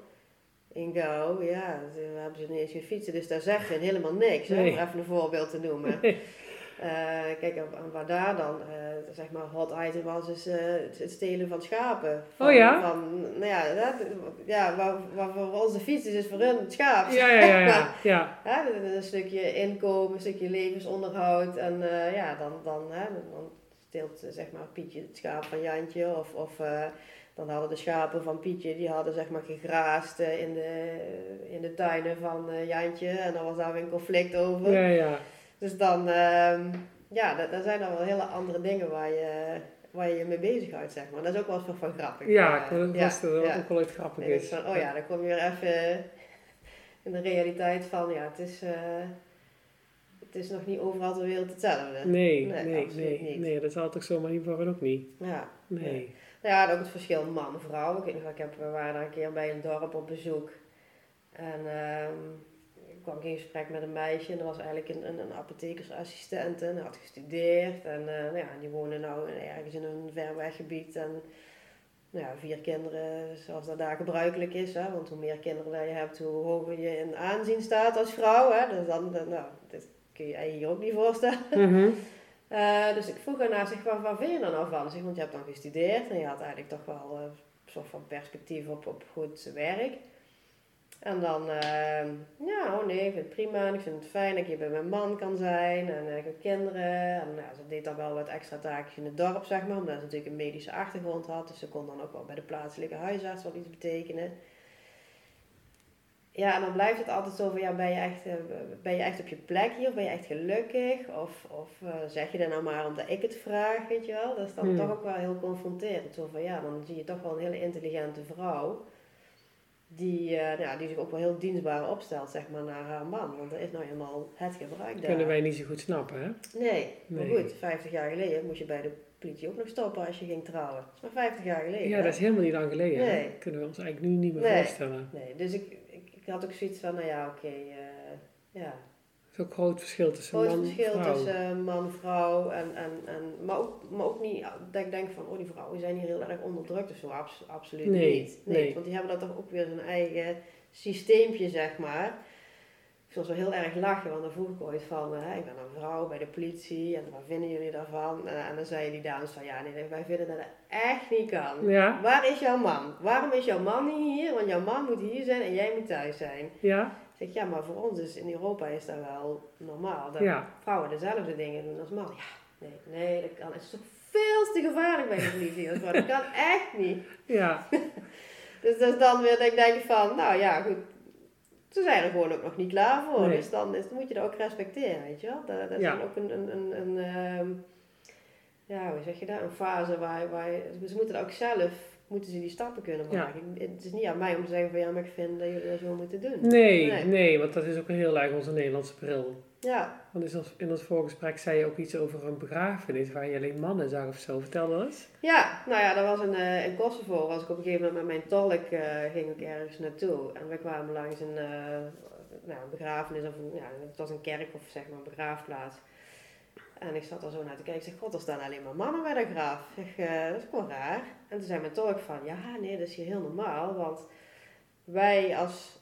in Gouw, ja, we hebben ze ineens geen fietsen, dus daar zeg je helemaal niks, nee. om even een voorbeeld te noemen. Uh, kijk, waar daar dan, uh, zeg maar, hot item was, is uh, het stelen van schapen. Van, oh ja? Van, nou ja, dat, ja waar, waar voor onze fiets is, is voor hun het schaap. Ja, ja, ja. ja, ja. ja een stukje inkomen, een stukje levensonderhoud. En ja, dan, dan, hè, dan steelt zeg maar Pietje het schaap van Jantje. Of, of dan hadden de schapen van Pietje, die hadden zeg maar gegraast eh, in de, in de tuinen van uh, Jantje. En dan was daar weer een conflict over. Ja, ja. Dus dan, uh, ja, dat, dat zijn dan wel hele andere dingen waar je, waar je je mee bezighoudt, zeg maar. Dat is ook wel eens van grappig. Ja, ik dat ja, ja. ook wel iets grappig is. Van, oh ja, dan kom je weer even in de realiteit van, ja, het is... Uh, het is nog niet overal ter wereld hetzelfde. Nee, nee, nee, nee, nee, dat zal toch zomaar niet voor ook niet. Ja. Nee. Ja, ook het verschil man-vrouw. Ik ik heb, we waren een keer bij een dorp op bezoek. En um, ik kwam in gesprek met een meisje. En dat was eigenlijk een, een, apothekersassistent. En had gestudeerd. En uh, nou ja, die woonde nou ergens in een ver weggebied. En nou ja, vier kinderen, zoals dat daar gebruikelijk is. Hè? Want hoe meer kinderen je hebt, hoe hoger je in aanzien staat als vrouw. Hè? Dus dan, nou, dat kun je je hier ook niet voorstellen. Mhm. Uh, dus ik vroeg haar zich, wat, wat vind je dan nou van? Zeg, want je hebt dan gestudeerd en je had eigenlijk toch wel een soort van perspectief op, op goed werk. En dan, uh, ja, oh nee, ik vind het prima en ik vind het fijn dat hier bij mijn man kan zijn en ik heb kinderen. En nou, ze deed dan wel wat extra taakjes in het dorp, zeg maar, omdat ze natuurlijk een medische achtergrond had. Dus ze kon dan ook wel bij de plaatselijke huisarts wat iets betekenen. Ja, en dan blijft het altijd zo van, ja, ben je echt, eh, ben je echt op je plek hier? Of ben je echt gelukkig? Of, of uh, zeg je dat nou maar omdat ik het vraag, weet je wel? Dat is dan hmm. toch ook wel heel confronterend. Zo van, ja, dan zie je toch wel een hele intelligente vrouw. Die, uh, ja, die zich ook wel heel dienstbaar opstelt, zeg maar, naar haar man. Want dat is nou helemaal het gebruik daar. Kunnen wij niet zo goed snappen, hè? Nee, maar goed, 50 jaar geleden moest je bij de politie ook nog stoppen als je ging trouwen. Dat is maar 50 jaar geleden. Ja, dat is helemaal niet lang geleden. Nee. Dat kunnen we ons eigenlijk nu niet meer nee. voorstellen. Nee, dus ik, ik had ook zoiets van, nou ja, oké, uh, ja. Zo'n groot verschil tussen groot man en verschil vrouw. tussen man vrouw. En, en, en, maar, ook, maar ook niet dat ik denk van, oh die vrouwen zijn hier heel erg onderdrukt of zo. absoluut nee, niet. Nee, Want die hebben dat toch ook weer zijn eigen systeempje, zeg maar. Ik was wel heel erg lachen, want dan vroeg ik ooit van, uh, ik ben een vrouw bij de politie en wat vinden jullie daarvan? Uh, en dan zei die dames van, ja nee, wij vinden dat het echt niet kan. Ja. Waar is jouw man? Waarom is jouw man niet hier? Want jouw man moet hier zijn en jij moet thuis zijn. Ja. Ik zeg, ja, maar voor ons is in Europa is dat wel normaal. Dat ja. vrouwen dezelfde dingen doen als mannen. Ja, nee, nee, dat kan. Het is toch veel te gevaarlijk bij de politie. Dat kan echt niet. Ja. dus dat is dan weer dat ik denk van, nou ja, goed ze zijn er gewoon ook nog niet klaar voor. Dus dan, is, dan moet je dat ook respecteren, weet je wel. Dat, dat is dan ook een, een, een, een ehm, ja, hoe zeg je dat, een fase waar, waar ze moeten ook zelf, moeten ze die stappen kunnen maken. Het is niet aan mij om te zeggen van ja, maar ik vind dat jullie dat zo moeten doen. Nee, nee, nee want dat is ook een heel erg onze Nederlandse bril. Ja. Want in ons voorgesprek zei je ook iets over een begrafenis waar je alleen mannen zag of zo. Vertel dat eens. Ja, nou ja, dat was uh, in Kosovo. Was ik op een gegeven moment met mijn tolk, uh, ging ik ergens naartoe. En we kwamen langs een, uh, nou, een begrafenis, of een, ja, het was een kerk of zeg maar een begraafplaats. En ik zat er zo naar te kijken. Ik zeg, god, er staan alleen maar mannen bij de graaf. Ik zeg, dat is wel raar. En toen zei mijn tolk van, ja, nee, dat is hier heel normaal. Want wij als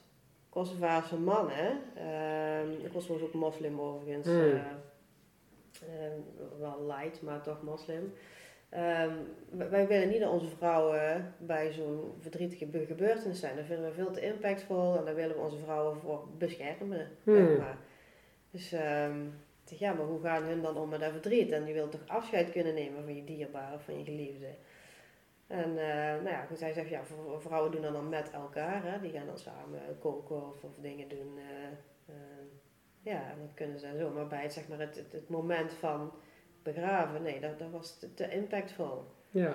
Kosovaarse mannen. Uh, Kosovo is ook moslim overigens. Mm. Uh, wel light, maar toch moslim. Um, wij willen niet dat onze vrouwen bij zo'n verdrietige gebeurtenis zijn. Dat vinden we veel te impactvol en daar willen we onze vrouwen voor beschermen. Mm. maar. Dus um, ja, maar hoe gaan hun dan om met dat verdriet? En je wilt toch afscheid kunnen nemen van je dierbare, van je geliefde. En uh, nou ja, goed, hij zegt, ja, vrouwen doen dat dan met elkaar. Hè? Die gaan dan samen koken of, of dingen doen. Uh, uh, ja, en dat kunnen ze zo. Maar bij het, zeg maar, het, het, het moment van begraven, nee, dat, dat was te, te impactvol. Ja.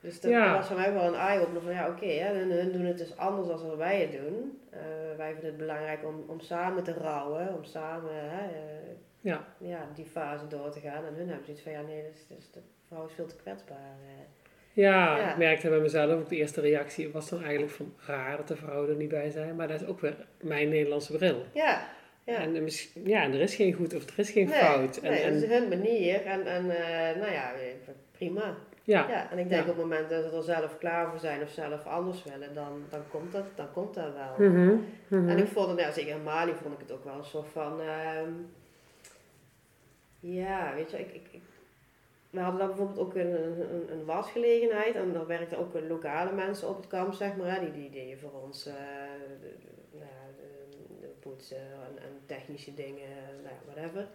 Dus dat, Ja. was voor mij wel een eye-opener van ja, oké, hè, hun, hun doen het dus anders dan wij het doen. Eh, wij vinden het belangrijk om, om samen te rouwen, om samen hè, eh, Ja. ja, die fase door te gaan. En hun hebben zoiets van ja, nee, dus, dus de vrouw is veel te kwetsbaar. eh. Ja, Ja. ik merkte bij mezelf ook de eerste reactie was dan eigenlijk van raar dat de vrouwen er niet bij zijn. Maar dat is ook weer mijn Nederlandse bril. Ja, ja. En, eh, ja, en er is geen goed of er is geen nee, fout. En, nee, en, dat is hun manier. En, en eh, nou ja, prima. ja, Ja, en ik denk Ja. op het moment dat ze er zelf klaar voor zijn of zelf anders willen, dan, dan, komt, dat, dan komt dat wel. Mhm, mhm. En ik vond het, ja, zeker in Mali vond ik het ook wel een soort van, ehm, ja, weet je, ik, ik, ik- we hadden dan bijvoorbeeld ook een, een, een wasgelegenheid en daar werkten ook lokale mensen op het kamp, zeg maar, hè, die, die deden voor ons, eh, nou de, poetsen en, en technische dingen, nou whatever.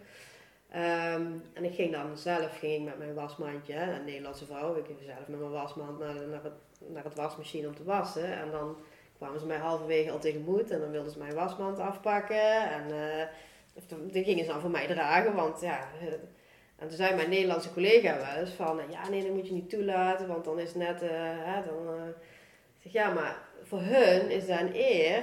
Ehm, en ik ging dan zelf ging ik met mijn wasmandje, een Nederlandse vrouw, ik ging zelf met mijn wasmand naar, naar, het, naar het wasmachine om te wassen. En dan kwamen ze mij halverwege al tegemoet en dan wilden ze mijn wasmand afpakken. En of dan- gingen ze dan voor mij dragen, want ja... eh, en toen zei mijn Nederlandse collega wel eens van, ja nee, dat moet je niet toelaten, want dan is net, eh, hè, dan... eh, ik zeg, ja, maar voor hun is dat een eer.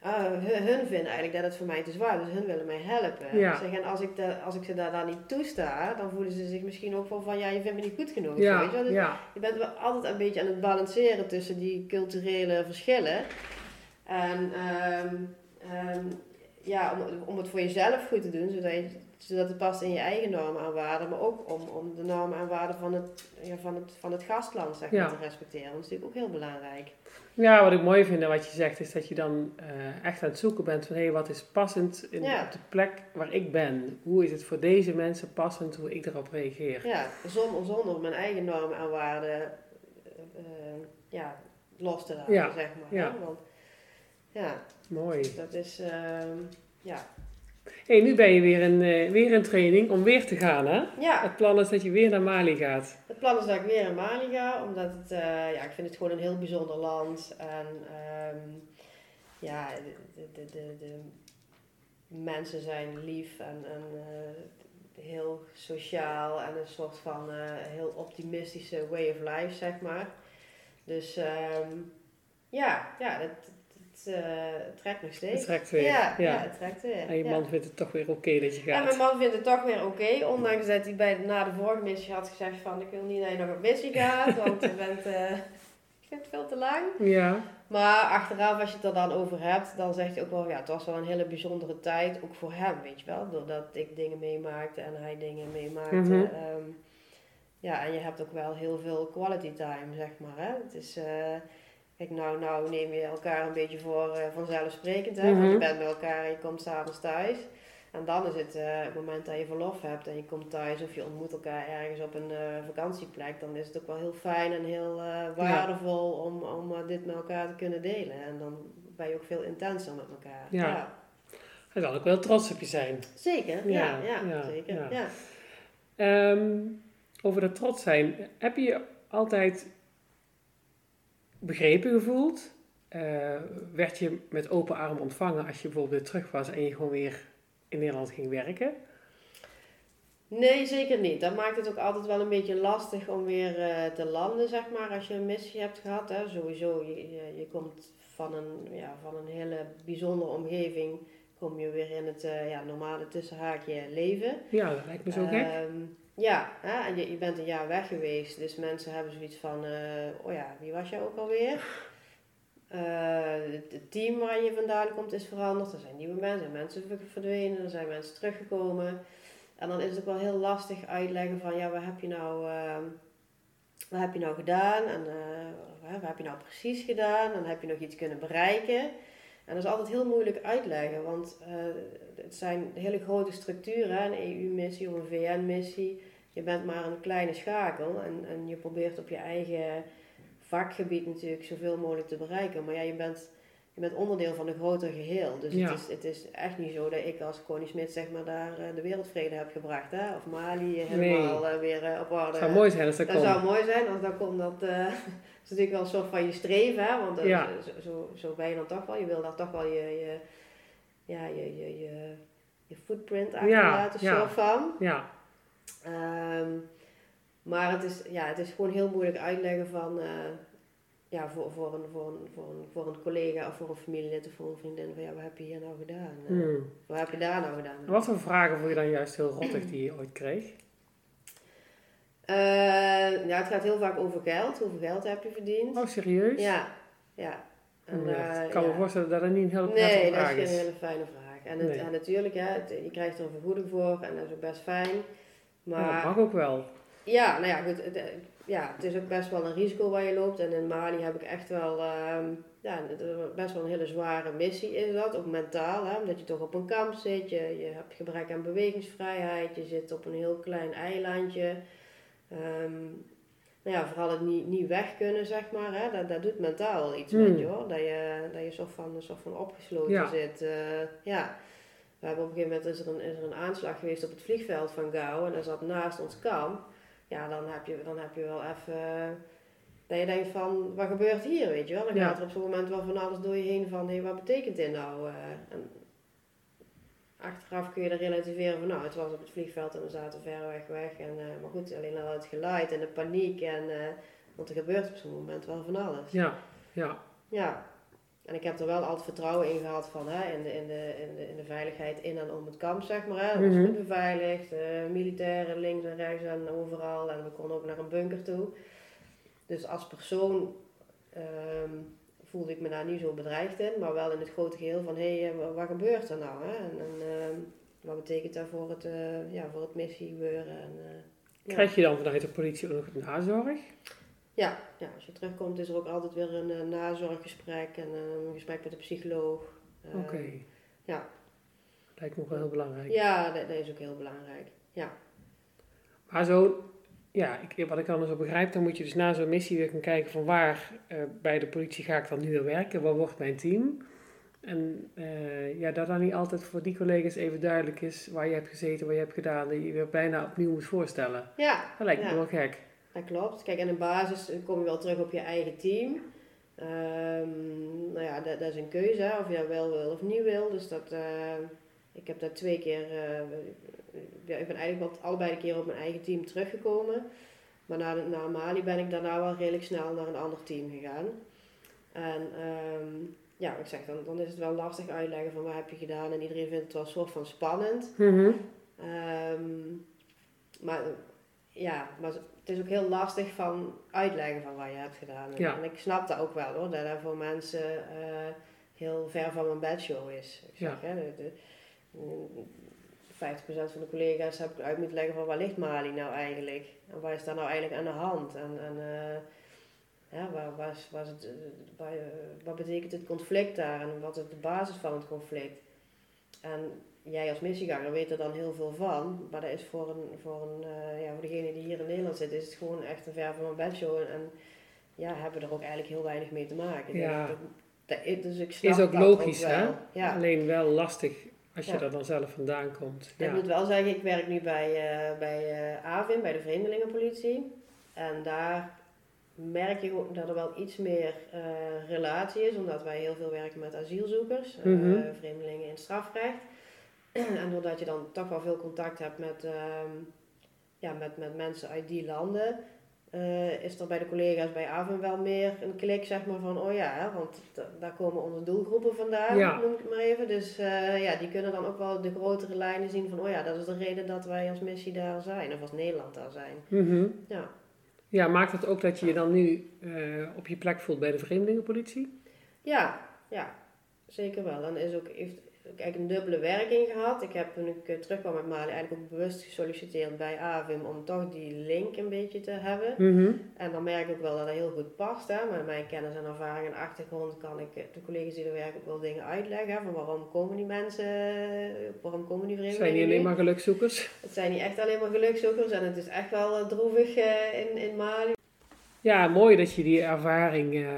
Ah, hun, hun vinden eigenlijk dat het voor mij te zwaar is, dus hun willen mij helpen. Ja. Zeg, en als ik, als ik ze daar dan niet toesta, dan voelen ze zich misschien ook wel van, ja, je vindt me niet goed genoeg. ja, weet je? Dus ja, je bent wel altijd een beetje aan het balanceren tussen die culturele verschillen. En ehm, ehm, ja, om, om het voor jezelf goed te doen, zodat, je, zodat het past in je eigen normen en waarden, maar ook om, om de normen en waarden van het, ja, van het, van het gastland zeg maar, Ja. te respecteren. Dat is natuurlijk ook heel belangrijk. ja, wat ik mooi vind en wat je zegt is dat je dan eh, echt aan het zoeken bent van hé, wat is passend in, Ja. op de plek waar ik ben? Hoe is het voor deze mensen passend hoe ik erop reageer? Ja, zonder, zonder mijn eigen normen en waarden eh, eh, ja, los te laten, zeg maar. ja. Want, ja, Mooi. dat is, ehm, ja. Hé, nu ben je weer in, eh, weer in training om weer te gaan, hè? Ja, Het plan is dat je weer naar Mali gaat. Het plan is dat ik weer naar Mali ga, omdat het, eh, ja, ik vind het gewoon een heel bijzonder land. En ehm, ja, de, de, de, de mensen zijn lief en, en eh, heel sociaal en een soort van heel optimistische way of life, zeg maar. Dus ehm, ja, ja, het, het, eh, het trekt nog steeds. Het trekt weer. Ja, ja. Ja. het trekt weer. En je ja. man vindt het toch weer oké dat je En mijn gaat. man vindt het toch weer oké, ondanks dat hij bij, na de vorige missie had gezegd van ik wil niet dat je nog op missie gaat, want je bent, eh, ik vind het veel te lang. Ja, Maar achteraf, als je het er dan over hebt, dan zeg je ook wel, ja, het was wel een hele bijzondere tijd, ook voor hem, weet je wel. Doordat ik dingen meemaakte en hij dingen meemaakte. Mhm. Ehm, ja, en je hebt ook wel heel veel quality time, zeg maar. Hè? Het is, eh, kijk, nou, nou neem je elkaar een beetje voor eh, vanzelfsprekend, hè. Want Mhm. je bent bij elkaar en je komt s'avonds thuis. En dan is het eh, het moment dat je verlof hebt en je komt thuis of je ontmoet elkaar ergens op een eh, vakantieplek, dan is het ook wel heel fijn en heel waardevol om, om dit met elkaar te kunnen delen. En dan ben je ook veel intenser met elkaar. Ja. hij zal ook wel trots op je zijn. Zeker, ja, Ja, ja, ja, zeker. ja. Ja. Ehm, over dat trots zijn. Heb je altijd begrepen gevoeld? Eh, werd je met open armen ontvangen als je bijvoorbeeld weer terug was en je gewoon weer in Nederland ging werken? Nee, zeker niet. Dat maakt het ook altijd wel een beetje lastig om weer eh, te landen, zeg maar, als je een missie hebt gehad. Hè. Sowieso, je, je, je komt van een, ja, van een hele bijzondere omgeving, kom je weer in het eh, ja, normale tussenhaakje leven. Ja, dat lijkt me zo gek. Ehm, ja, hè, en je, je bent een jaar weg geweest, dus mensen hebben zoiets van, eh, oh ja, wie was jij ook alweer? Eh, het, team waar je vandaan komt is veranderd, er zijn nieuwe mensen, mensen ver- verdwenen, er zijn mensen teruggekomen. En dan is het ook wel heel lastig uitleggen van, ja, wat heb je nou, ehm, wat heb je nou gedaan en eh, wat heb je nou precies gedaan en heb je nog iets kunnen bereiken? En dat is altijd heel moeilijk uitleggen, want eh, het zijn hele grote structuren, een EU-missie of een VN-missie. Je bent maar een kleine schakel en, en je probeert op je eigen vakgebied natuurlijk zoveel mogelijk te bereiken. Maar ja, je bent, je bent onderdeel van een groter geheel. Dus Ja. het, is, het is echt niet zo dat ik als Connie Smit zeg maar daar eh, de wereldvrede heb gebracht. Hè? Of Mali helemaal eh, weer op orde. Het zou mooi zijn als dat Dat kon. zou mooi zijn, als dat komt. Dat is natuurlijk wel een soort van je streven, hè? want eh, Ja. zo, zo, zo ben je dan toch wel. Je wil daar toch wel je, je, ja, je, je, je, je footprint achterlaten, ja. soort van. Ja, Ehm, Maar het is, ja, het is gewoon heel moeilijk uitleggen van, eh, ja, voor, voor, een, voor, een, voor, een, voor een collega of voor een familielid of voor een vriendin, van ja, wat heb je hier nou gedaan? Eh, Hmm. Wat heb je daar nou gedaan? Wat voor vragen vond je dan juist heel rottig die je ooit kreeg? Ja, het gaat heel vaak over geld. Hoeveel geld heb je verdiend? Oh, serieus? Ja, ja. En, Oh, ja, eh, ik kan me ja. voorstellen dat dat niet een hele Nee, prettige dat is vraag geen is. hele fijne vraag. En, het, Nee. en natuurlijk, ja, het- je krijgt er een vergoeding voor en dat is ook best fijn. Maar Maar dat mag ook wel. ja, nou ja, goed. Het, eh, ja, het is ook best wel een risico waar je loopt. En in Mali heb ik echt wel, ehm, ja, best wel een hele zware missie is dat. Ook mentaal, hè, omdat je toch op een kamp zit. Je, je hebt gebrek aan bewegingsvrijheid. Je zit op een heel klein eilandje. Ehm, nou ja, vooral het niet, niet weg kunnen, zeg maar. Hè, dat, dat doet mentaal iets met je hoor. Dat je, dat je soort van, soort van opgesloten Ja. zit. eh, ja. We hebben op een gegeven moment is er, een, is er een aanslag geweest op het vliegveld van Gao. En dat zat naast ons kamp. Ja, dan heb je, dan heb je wel even... Dat je denkt van, wat gebeurt hier, weet je wel? Dan Ja. gaat er op zo'n moment wel van alles door je heen van, hé, wat betekent dit nou? eh? en achteraf kun je er relativeren van, nou, het was op het vliegveld en we zaten ver weg weg. En, eh, maar goed, alleen al het geluid en de paniek. En, eh, want er gebeurt op zo'n moment wel van alles. Ja, ja. Ja, en ik heb er wel altijd vertrouwen in gehad van hè, in, de, in, de, in, de, in de veiligheid in en om het kamp, zeg maar. Hè. Het was Mhm. goed beveiligd, eh, militairen links en rechts en overal. En we konden ook naar een bunker toe. Dus als persoon ehm, voelde ik me daar niet zo bedreigd in, maar wel in het grote geheel van hé, hey, eh, wa- wat gebeurt er nou? Hè? En, en ehm, wat betekent dat voor het, uh, ja, voor het missiegebeuren? En, ja. Krijg je dan vanuit de politie ook nog nazorg? Ja, ja, als je terugkomt is er ook altijd weer een nazorggesprek en een gesprek met de psycholoog. Oké. Okay. Ja. Lijkt me ook wel heel belangrijk. Ja, dat, dat, is ook heel belangrijk. Ja. Maar zo, ja, ik, wat ik dan zo begrijp, dan moet je dus na zo'n missie weer gaan kijken van waar uh, bij de politie ga ik dan nu weer werken, wat wordt mijn team? En uh, ja, dat dan niet altijd voor die collega's even duidelijk is waar je hebt gezeten, wat je hebt gedaan, dat je je weer bijna opnieuw moet voorstellen. Ja. Dat lijkt ja. me wel gek. Dat klopt. Kijk, in de basis kom je wel terug op je eigen team. Um, nou ja, dat, dat, is een keuze, of je dat wel wil of niet wil. Dus dat, uh, ik heb daar twee keer, uh, ja, ik ben eigenlijk allebei de keer op mijn eigen team teruggekomen. Maar na, na Mali ben ik daarna wel redelijk snel naar een ander team gegaan. En um, ja, ik zeg dan, dan is het wel lastig uitleggen van wat heb je gedaan. En iedereen vindt het wel een soort van spannend. Mm -hmm. um, maar ja, maar het is ook heel lastig van uitleggen van wat je hebt gedaan. Ja. En ik snap dat ook wel hoor, dat dat voor mensen uh, heel ver van mijn bedshow is. Ik zeg, Ja. hè, de, de, 50% van de collega's heb ik uit moeten leggen van waar ligt Mali nou eigenlijk? En waar is daar nou eigenlijk aan de hand? En, en uh, ja, waar, waar is, waar is het, waar, uh, wat betekent het conflict daar en wat is de basis van het conflict? En jij als missieganger weet er dan heel veel van, maar dat is voor, een, voor, een, uh, ja, voor degene die hier in Nederland zit, is het gewoon echt een ver van mijn bedshow. En, en ja, hebben er ook eigenlijk heel weinig mee te maken. Ja. Dat, dus ik snap is ook logisch, ook hè? Ja. Alleen wel lastig als je Ja. er dan zelf vandaan komt. Ik Ja. moet wel zeggen, ik werk nu bij, uh, bij uh, AVIM, bij de Vreemdelingenpolitie. En daar merk je ook dat er wel iets meer uh, relatie is, omdat wij heel veel werken met asielzoekers, Mm -hmm. vreemdelingen in strafrecht. en doordat je dan toch wel veel contact hebt met, um, ja, met, met mensen uit die landen, uh, is er bij de collega's bij AVIM wel meer een klik zeg maar van, oh ja, hè, want daar komen onze doelgroepen vandaan, Ja. noem ik het maar even. Dus uh, ja, die kunnen dan ook wel de grotere lijnen zien van, oh ja, dat is de reden dat wij als missie daar zijn, of als Nederland daar zijn. Mm -hmm. Ja. Ja, maakt het ook dat je je dan nu uh, op je plek voelt bij de vreemdelingenpolitie? Ja, ja, zeker wel. Dan is ook, heeft eigenlijk een dubbele werking gehad. Ik heb toen ik uh, terugkwam met Mali eigenlijk ook bewust gesolliciteerd bij AVIM om toch die link een beetje te hebben. Mm -hmm. En dan merk ik ook wel dat dat heel goed past. Hè. Met mijn kennis en ervaring en achtergrond kan ik eh, de collega's die er werken ook wel dingen uitleggen. Hè, van waarom komen die mensen, waarom komen die vreemdelingen Zijn die alleen maar gelukzoekers? Het zijn niet echt alleen maar gelukzoekers en het is echt wel droevig in, in Mali. Ja, mooi dat je die ervaring uh,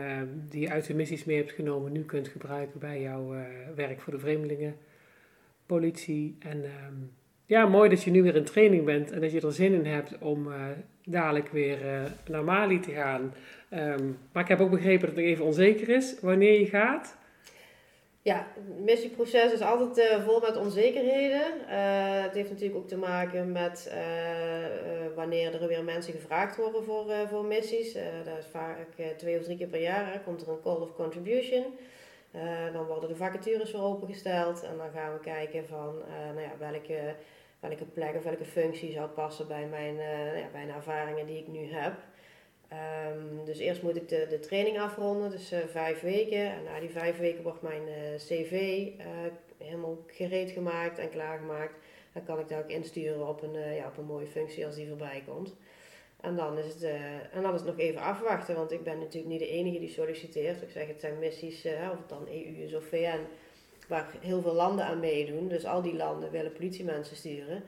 die je uit de missies mee hebt genomen nu kunt gebruiken bij jouw uh, werk voor de vreemdelingenpolitie. En um, ja, mooi dat je nu weer in training bent en dat je er zin in hebt om uh, dadelijk weer naar Mali te gaan. Um, maar ik heb ook begrepen dat het even onzeker is wanneer je gaat. Ja, het missieproces is altijd uh, vol met onzekerheden. Uh, het heeft natuurlijk ook te maken met uh, wanneer er weer mensen gevraagd worden voor, voor missies. dat is vaak twee of drie keer per jaar. Komt er een call of contribution. dan worden de vacatures weer opengesteld en dan gaan we kijken van nou ja, welke, welke plek of welke functie zou passen bij mijn, ja, bij de ervaringen die ik nu heb. Um, dus eerst moet ik de, de training afronden, dus uh, vijf weken. En na die vijf weken wordt mijn uh, cv uh, helemaal gereed gemaakt en klaargemaakt. Dan kan ik dat ook insturen op een, ja, op een mooie functie als die voorbij komt. En dan, is het, en dan is het nog even afwachten, want ik ben natuurlijk niet de enige die solliciteert. Ik zeg, het zijn missies, of het dan EU is of VN, waar heel veel landen aan meedoen. Dus al die landen willen politiemensen sturen.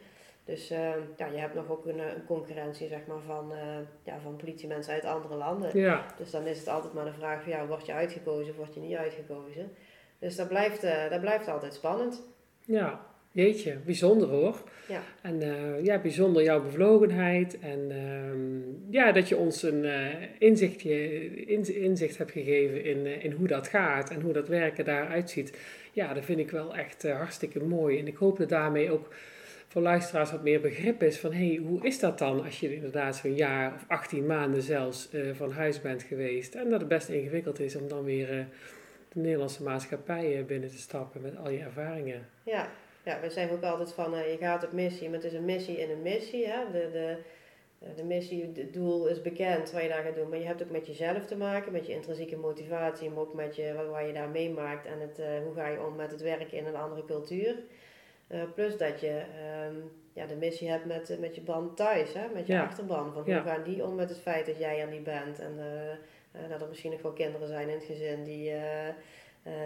Dus uh, ja, je hebt nog ook een, een concurrentie zeg maar, van, uh, ja, van politiemensen uit andere landen. Ja. Dus dan is het altijd maar de vraag van ja, word je uitgekozen of word je niet uitgekozen. Dus dat blijft, uh, dat blijft altijd spannend. Ja, jeetje, bijzonder hoor. Ja. En ja, bijzonder jouw bevlogenheid en ehm, ja, dat je ons een inzichtje, in, inzicht hebt gegeven in, in hoe dat gaat en hoe dat werken daaruit ziet. Ja, dat vind ik wel echt hartstikke mooi. En ik hoop dat daarmee ook voor luisteraars wat meer begrip is van hey, hoe is dat dan als je inderdaad zo'n jaar of 18 maanden zelfs uh, van huis bent geweest en dat het best ingewikkeld is om dan weer uh, de Nederlandse maatschappij uh, binnen te stappen met al je ervaringen. Ja, ja we zeggen ook altijd van je gaat op missie, maar het is een missie in een missie. Hè? De, de, de missie, het doel is bekend wat je daar gaat doen, maar je hebt ook met jezelf te maken, met je intrinsieke motivatie, maar ook met je, wat, wat je daar meemaakt en het, hoe ga je om met het werken in een andere cultuur. Uh, plus dat je um, ja, de missie hebt met, met je band thuis, hè? met je ja. achterban. Van hoe gaan die om met het feit dat jij er niet bent en uh, dat er misschien nog wel kinderen zijn in het gezin die,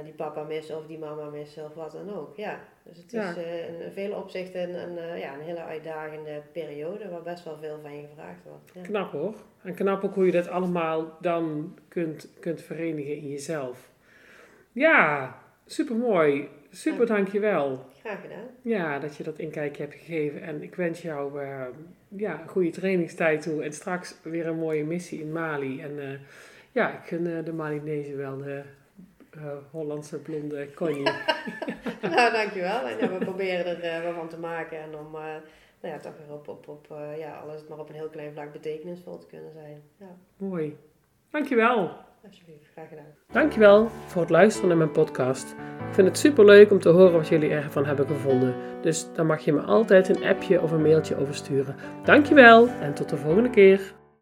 die papa missen of die mama missen of wat dan ook. Ja, dus het is in vele opzichten een, een, ja, een hele uitdagende periode waar best wel veel van je gevraagd wordt. Ja. Knap hoor. En knap ook hoe je dat allemaal dan kunt, kunt verenigen in jezelf. Ja, super mooi. Super, dankjewel. Graag gedaan. Ja, dat je dat inkijkje hebt gegeven. En ik wens jou uh, ja, een goede trainingstijd toe. En straks weer een mooie missie in Mali. En uh, ja, ik gun uh, de Malinezen wel de Hollandse blonde konje. nou, dankjewel. En ja, we proberen er wel van te maken. En om nou ja, toch weer op, op, op ja, alles maar op een heel klein vlak betekenisvol te kunnen zijn. Ja. Mooi. Dankjewel. Graag gedaan. Dankjewel voor het luisteren naar mijn podcast. Ik vind het super leuk om te horen wat jullie ervan hebben gevonden. Dus dan mag je me altijd een appje of een mailtje over sturen. Dankjewel en tot de volgende keer.